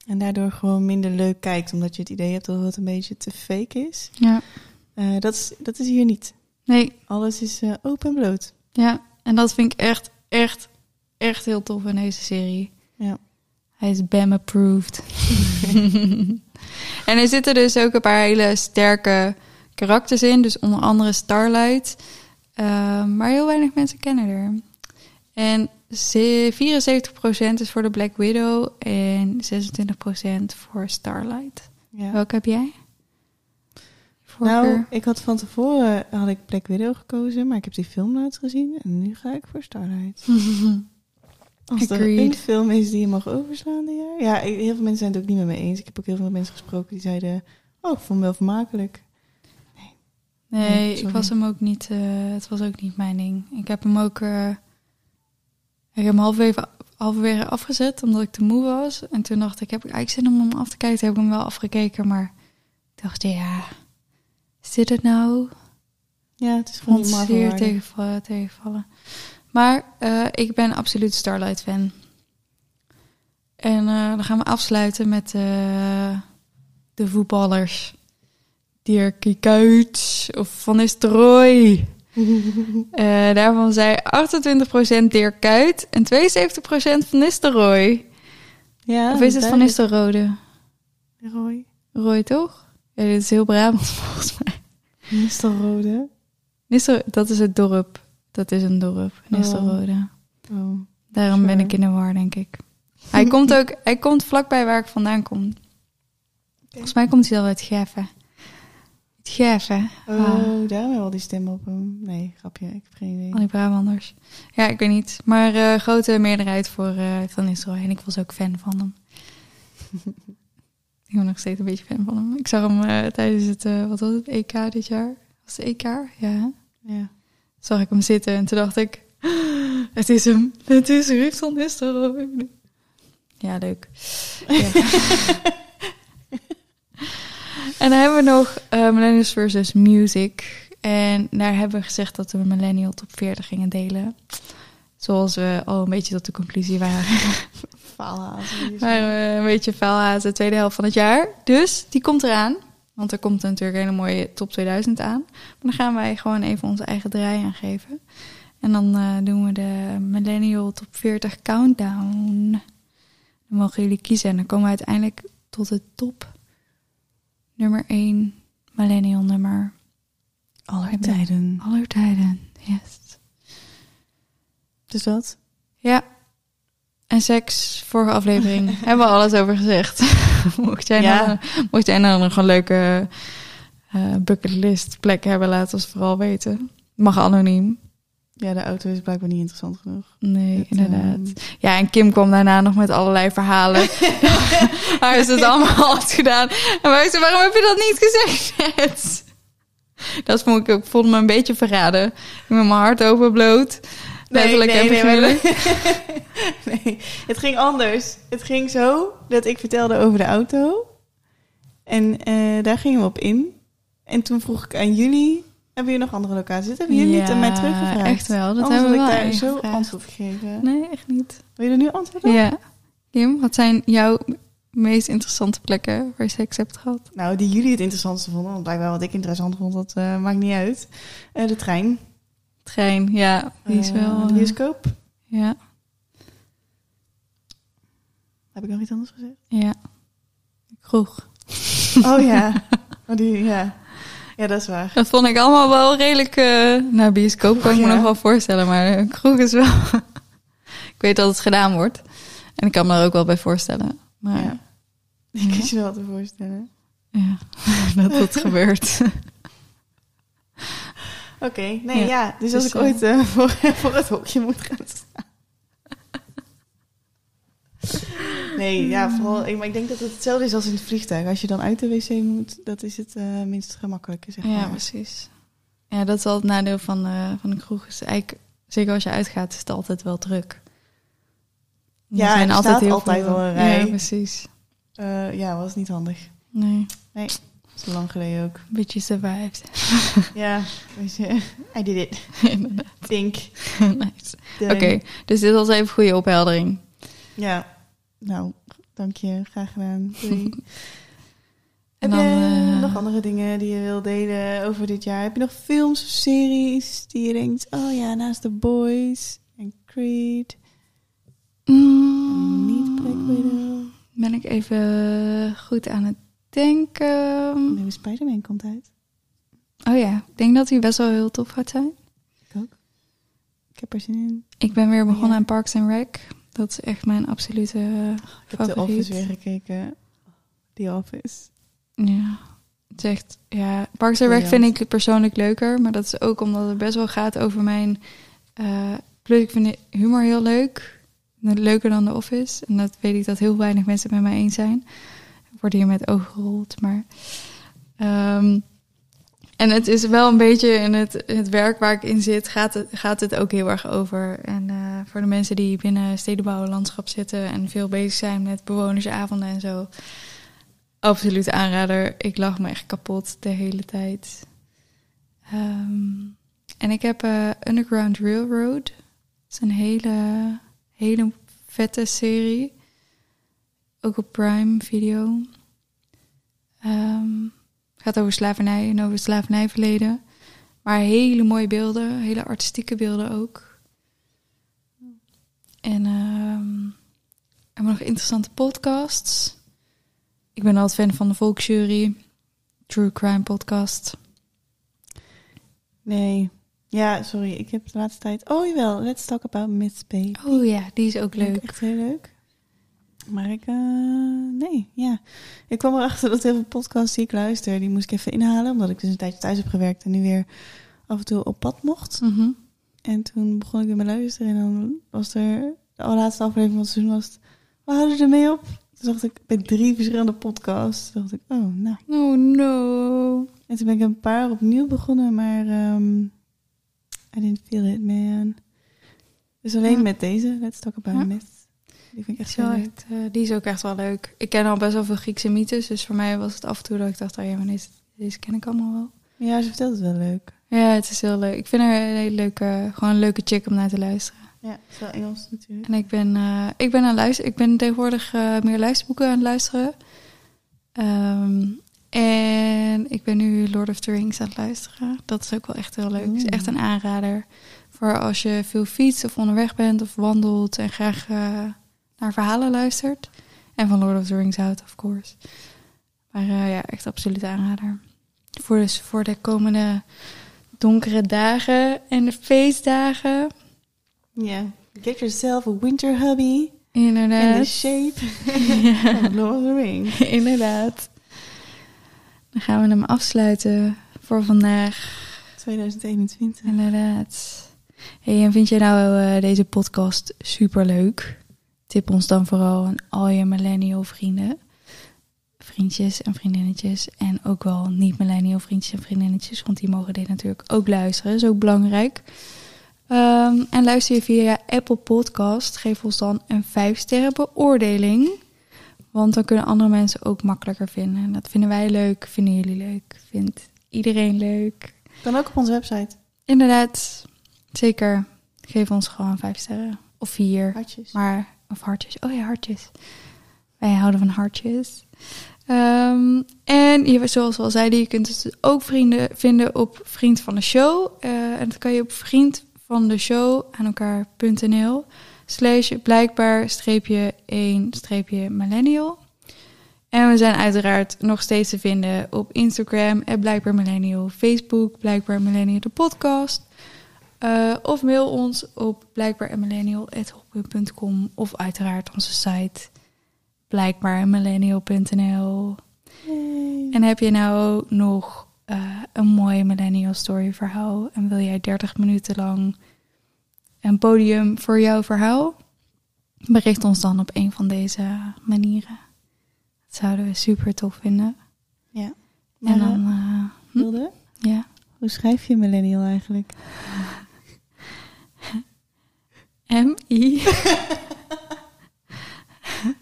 B: En daardoor gewoon minder leuk kijkt. Omdat je het idee hebt dat het een beetje te fake is.
A: Ja,
B: Eh, dat, is dat is hier niet.
A: nee,
B: Alles is eh, open en bloot.
A: ja. En dat vind ik echt, echt, echt heel tof in deze serie. Hij is BAM approved. en er zitten dus ook een paar hele sterke karakters in. Dus onder andere Starlight. Eh, maar heel weinig mensen kennen haar. En ze- 74% is voor de Black Widow en 26% voor Starlight.
B: Ja.
A: Welke heb jij?
B: Nou, ik had van tevoren had ik Black Widow gekozen, maar ik heb die film laatst gezien en nu ga ik voor Starlight. Als er een film is die je mag overslaan dit jaar. Ja, heel veel mensen zijn het ook niet met me eens. Ik heb ook heel veel mensen gesproken die zeiden, oh, ik vond hem wel vermakelijk.
A: Nee,
B: Nee,
A: ik was hem ook niet. eh, het was ook niet mijn ding. Ik heb hem ook. eh, ik heb hem halverwege, halverwege afgezet omdat ik te moe was. En toen dacht ik, heb ik eigenlijk zin om hem af te kijken. Toen heb ik hem wel afgekeken, maar ik dacht, ja, is dit het nou?
B: Ja, het is gewoon niet
A: tegenvallen, tegenvallen. Maar eh, ik ben absoluut Starlight fan. En eh, dan gaan we afsluiten met eh, de voetballers. Dirkie Kuyt of Van Nistelrooy. Daarvan zei 28% Dirk Kuyt en 72% Van Nistelrooy.
B: Ja,
A: of is het Van Nistelrode?
B: Roy.
A: Roy, toch? Ja, dit is heel Brabant volgens mij.
B: Nistelrode.
A: Nistel, dat is het dorp. Dat is een dorp, Nistelrode.
B: Oh.
A: Daarom ben ik in de war, denk ik. Hij komt ook, hij komt vlakbij waar ik vandaan kom. Volgens mij komt hij al uit Geffen. Geffen.
B: Oh,
A: Ah,
B: daarom hebben al die stemmen op hem. Nee, grapje. Ik heb geen idee.
A: al die Brabanders. Ja, ik weet niet. Maar eh, grote meerderheid voor eh, Van Nistelrooy. En ik was ook fan van hem. ik ben nog steeds een beetje fan van hem. Ik zag hem eh, tijdens het, wat was het, EK dit jaar? Was het EK? Ja.
B: Ja.
A: Zag ik hem zitten en toen dacht ik... Het is hem. Het is Ruud van Nistelrooy. Ja, leuk. Ja. en dan hebben we nog eh, Millennials versus Music. En daar hebben we gezegd dat we Millennial top 40 gingen delen. Zoals we al een beetje tot de conclusie waren.
B: Faalhazen.
A: waren we een beetje vuilhazen de tweede helft van het jaar. Dus die komt eraan. Want er komt natuurlijk een hele mooie top 2000 aan. Maar dan gaan wij gewoon even onze eigen draai aan geven. En dan eh, doen we de Millennial Top 40 Countdown. Dan mogen jullie kiezen. En dan komen we uiteindelijk tot de top nummer 1 Millennial nummer
B: Aller tijden.
A: aller tijden. Yes.
B: Dus dat?
A: Ja. En seks, vorige aflevering, hebben we alles over gezegd. mocht, jij
B: Ja.
A: nou, mocht jij nou nog een leuke eh, bucketlist plek hebben, laat ons vooral weten. Mag anoniem.
B: Ja, de auto is blijkbaar niet interessant genoeg.
A: Nee,
B: Het,
A: inderdaad.
B: ehm,
A: Ja, en Kim kwam daarna nog met allerlei verhalen. Haar is het allemaal al gedaan. En wij zeiden, waarom heb je dat niet gezegd? Dat vond ik, ik voelde me een beetje verraden. Ik met mijn hart open
B: nee,
A: figuurlijk.
B: maar- nee, het ging anders. Het ging zo dat ik vertelde over de auto. En eh, daar gingen we op in. En toen vroeg ik aan jullie... Hebben jullie nog andere locaties? Dat hebben jullie niet aan mij teruggevraagd.
A: echt wel. Dat
B: Anders
A: hebben we
B: ik daar zo antwoord gegeven.
A: Nee, echt niet.
B: Wil je er nu antwoord op?
A: Ja. Kim, wat zijn jouw meest interessante plekken waar je seks hebt gehad?
B: Nou, die jullie het interessantste vonden. Want blijkbaar wat ik interessant vond, dat eh, maakt niet uit. Eh, de trein.
A: Trein, ja. Die is wel...
B: de bioscoop.
A: ja,
B: Heb ik nog iets anders gezegd?
A: ja. Kroeg.
B: Oh ja. Oh, die, ja. Ja, dat is waar.
A: Dat vond ik allemaal wel redelijk... eh nou, bioscoop kan ik me
B: Ja.
A: nog wel voorstellen, maar een kroeg is wel... ik weet dat het gedaan wordt. En ik kan me er ook wel bij voorstellen. Maar
B: Ja.
A: ja,
B: Ik kan je wel te voorstellen.
A: dat dat gebeurt.
B: Oké, nee, ja.
A: Ja,
B: Dus,
A: dus,
B: als ik
A: eh,
B: ooit eh, voor, voor het hokje moet gaan staan. Nee, ja, vooral. Ik, maar ik denk dat het hetzelfde is als in het vliegtuig. Als je dan uit de wc moet, dat is het eh, minst gemakkelijke, zeg
A: Ja,
B: maar.
A: precies. Ja, dat is wel het nadeel van, eh, van een kroeg. Is eigenlijk, zeker als je uitgaat, is het altijd wel druk. Er
B: Ja, en er staat altijd wel een rij.
A: Ja, precies.
B: Eh, ja, was niet handig.
A: Nee,
B: Dat is lang geleden ook.
A: beetje survived.
B: Ja, weet je, I did it. Think.
A: nice. Oké, dus dit was even goede opheldering.
B: Ja, nou, dank je. Graag gedaan. Doei.
A: En
B: Heb
A: dan,
B: je
A: eh,
B: nog andere dingen die je wil delen over dit jaar? Heb je nog films of series die je denkt... Oh ja, naast The Boys en Creed...
A: Mm,
B: Niet Black Widow.
A: Ben ik even goed aan het denken.
B: Nieuwe Spider-Man komt uit.
A: Oh ja, ik denk dat hij best wel heel tof gaat zijn.
B: Ik ook. Ik heb er zin in.
A: Ik ben weer begonnen
B: Ja.
A: aan Parks and Rec. Dat is echt mijn absolute eh,
B: Ik heb The
A: favoriet.
B: Office weer gekeken. The Office.
A: Ja, het is echt, ja, Parks and Rec vind ik persoonlijk leuker, maar dat is ook omdat het best wel gaat over mijn, eh plus ik vind de humor heel leuk, leuker dan The Office, en dat weet ik dat heel weinig mensen het met mij eens zijn. Ik word hier met ogen gerold, maar, ehm, en het is wel een beetje in het, het werk waar ik in zit, gaat het, gaat het ook heel erg over. En eh, voor de mensen die binnen stedenbouw en landschap zitten en veel bezig zijn met bewonersavonden en zo, absoluut aanrader. Ik lag me echt kapot de hele tijd. Ehm, en ik heb eh, Underground Railroad. Dat is een hele, hele vette serie. Ook op Prime Video. Ehm, gaat over slavernij en over het slavernijverleden. Maar hele mooie beelden, hele artistieke beelden ook. En hebben we nog interessante podcasts. Ik ben altijd fan van de Volksjury, True Crime Podcast.
B: Nee. Ja, sorry. Ik heb de laatste tijd... Oh, jawel. Let's talk about Miss Baby.
A: Oh ja, die is ook leuk.
B: Echt heel leuk. Maar ik... eh, nee, ja. Ik kwam erachter dat heel veel podcasts die ik luister... die moest ik even inhalen. Omdat ik dus een tijdje thuis heb gewerkt... en nu weer af en toe op pad mocht.
A: Mhm.
B: En toen begon ik weer met luisteren. En dan was er... De allerlaatste aflevering van het seizoen was het... We houden ermee op. Toen dacht ik bij drie verschillende podcasts. Toen dacht ik, oh, nou.
A: Oh no.
B: En toen ben ik een paar opnieuw begonnen, maar ehm I didn't feel it, man. Dus alleen
A: Ja.
B: met deze, Let's Talk About
A: Ja.
B: Myth. Die vind ik echt
A: Zo echt, eh, die is ook echt wel leuk. Ik ken al best wel veel Griekse mythes, dus voor mij was het af en toe dat ik dacht, oh ja, maar deze, deze ken ik allemaal wel.
B: Ja, ze vertelt het wel leuk.
A: Ja, het is heel leuk. Ik vind haar een hele leuke, gewoon een leuke chick om naar te luisteren.
B: Ja, het is wel Engels natuurlijk.
A: En ik ben, eh, ik ben aan luisteren. Ik ben tegenwoordig eh, meer luisterboeken aan het luisteren. Ehm, en ik ben nu Lord of the Rings aan het luisteren. Dat is ook wel echt heel leuk. Het is echt een aanrader. Voor als je veel fietst of onderweg bent of wandelt en graag naar verhalen luistert. En van Lord of the Rings houdt, of course. Maar eh, ja, echt absoluut aanrader. Voor, dus voor de komende donkere dagen en de feestdagen.
B: Ja. Get yourself a winter hubby in the
A: Inderdaad.
B: shape of Lord of the Rings.
A: Inderdaad. Dan gaan we hem afsluiten voor vandaag.
B: 2021.
A: Inderdaad. Hey, en vind je nou eh, deze podcast super leuk? Tip ons dan vooral aan al je millennial vrienden. Vriendjes en vriendinnetjes. En ook wel niet-millennial vriendjes en vriendinnetjes. Want die mogen dit natuurlijk ook luisteren. Dat is ook belangrijk. Ehm, en luister je via Apple Podcast. Geef ons dan een 5 sterren beoordeling. Want dan kunnen andere mensen ook makkelijker vinden. En dat vinden wij leuk. Vinden jullie leuk. Vindt iedereen leuk.
B: Kan ook op onze website.
A: Inderdaad, zeker. Geef ons gewoon vijf sterren. Of vier.
B: Hartjes.
A: Maar, of hartjes. Oh ja, hartjes. Wij houden van hartjes. Ehm, en je, zoals we al zeiden, je kunt dus ook vrienden vinden op Vriend van de Show. Eh, en dat kan je op vriend van de show aan elkaar.nl slash blijkbaar streepje 1 streepje millennial. En we zijn uiteraard nog steeds te vinden op Instagram, blijkbaar millennial, Facebook, blijkbaar millennial de podcast. Eh, of mail ons op blijkbaarmillennial.com of uiteraard onze site blijkbaarmillennial.nl. En heb je nou nog eh, een mooi millennial story verhaal en wil jij 30 minuten lang een podium voor jouw verhaal? Bericht ons dan op een van deze manieren. Dat zouden we super tof vinden.
B: Ja.
A: en dan,
B: eh,
A: eh, hm, ja.
B: hoe schrijf je millennial eigenlijk?
A: M-I.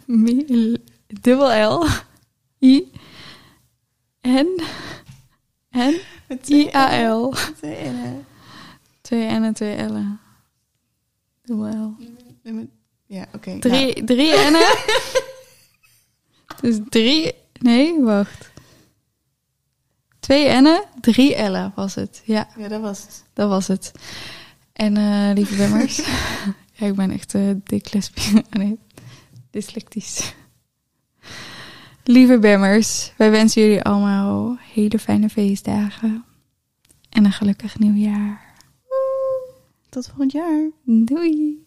A: Dubbel L. I. N. N. I-A-L.
B: Twee N'en.
A: Twee N en twee L'en. Dubbel L.
B: Ja, oké.
A: Drie, drie N'en. dus drie... Nee, wacht. Twee N'en, drie L'en was het. Ja,
B: ja, dat was het.
A: dat was het. En eh, lieve bemmers. ja, ik ben echt uh, dyslexie. nee, dyslectisch. Lieve bemmers, wij wensen jullie allemaal hele fijne feestdagen. En een gelukkig nieuwjaar.
B: Tot volgend jaar.
A: Doei!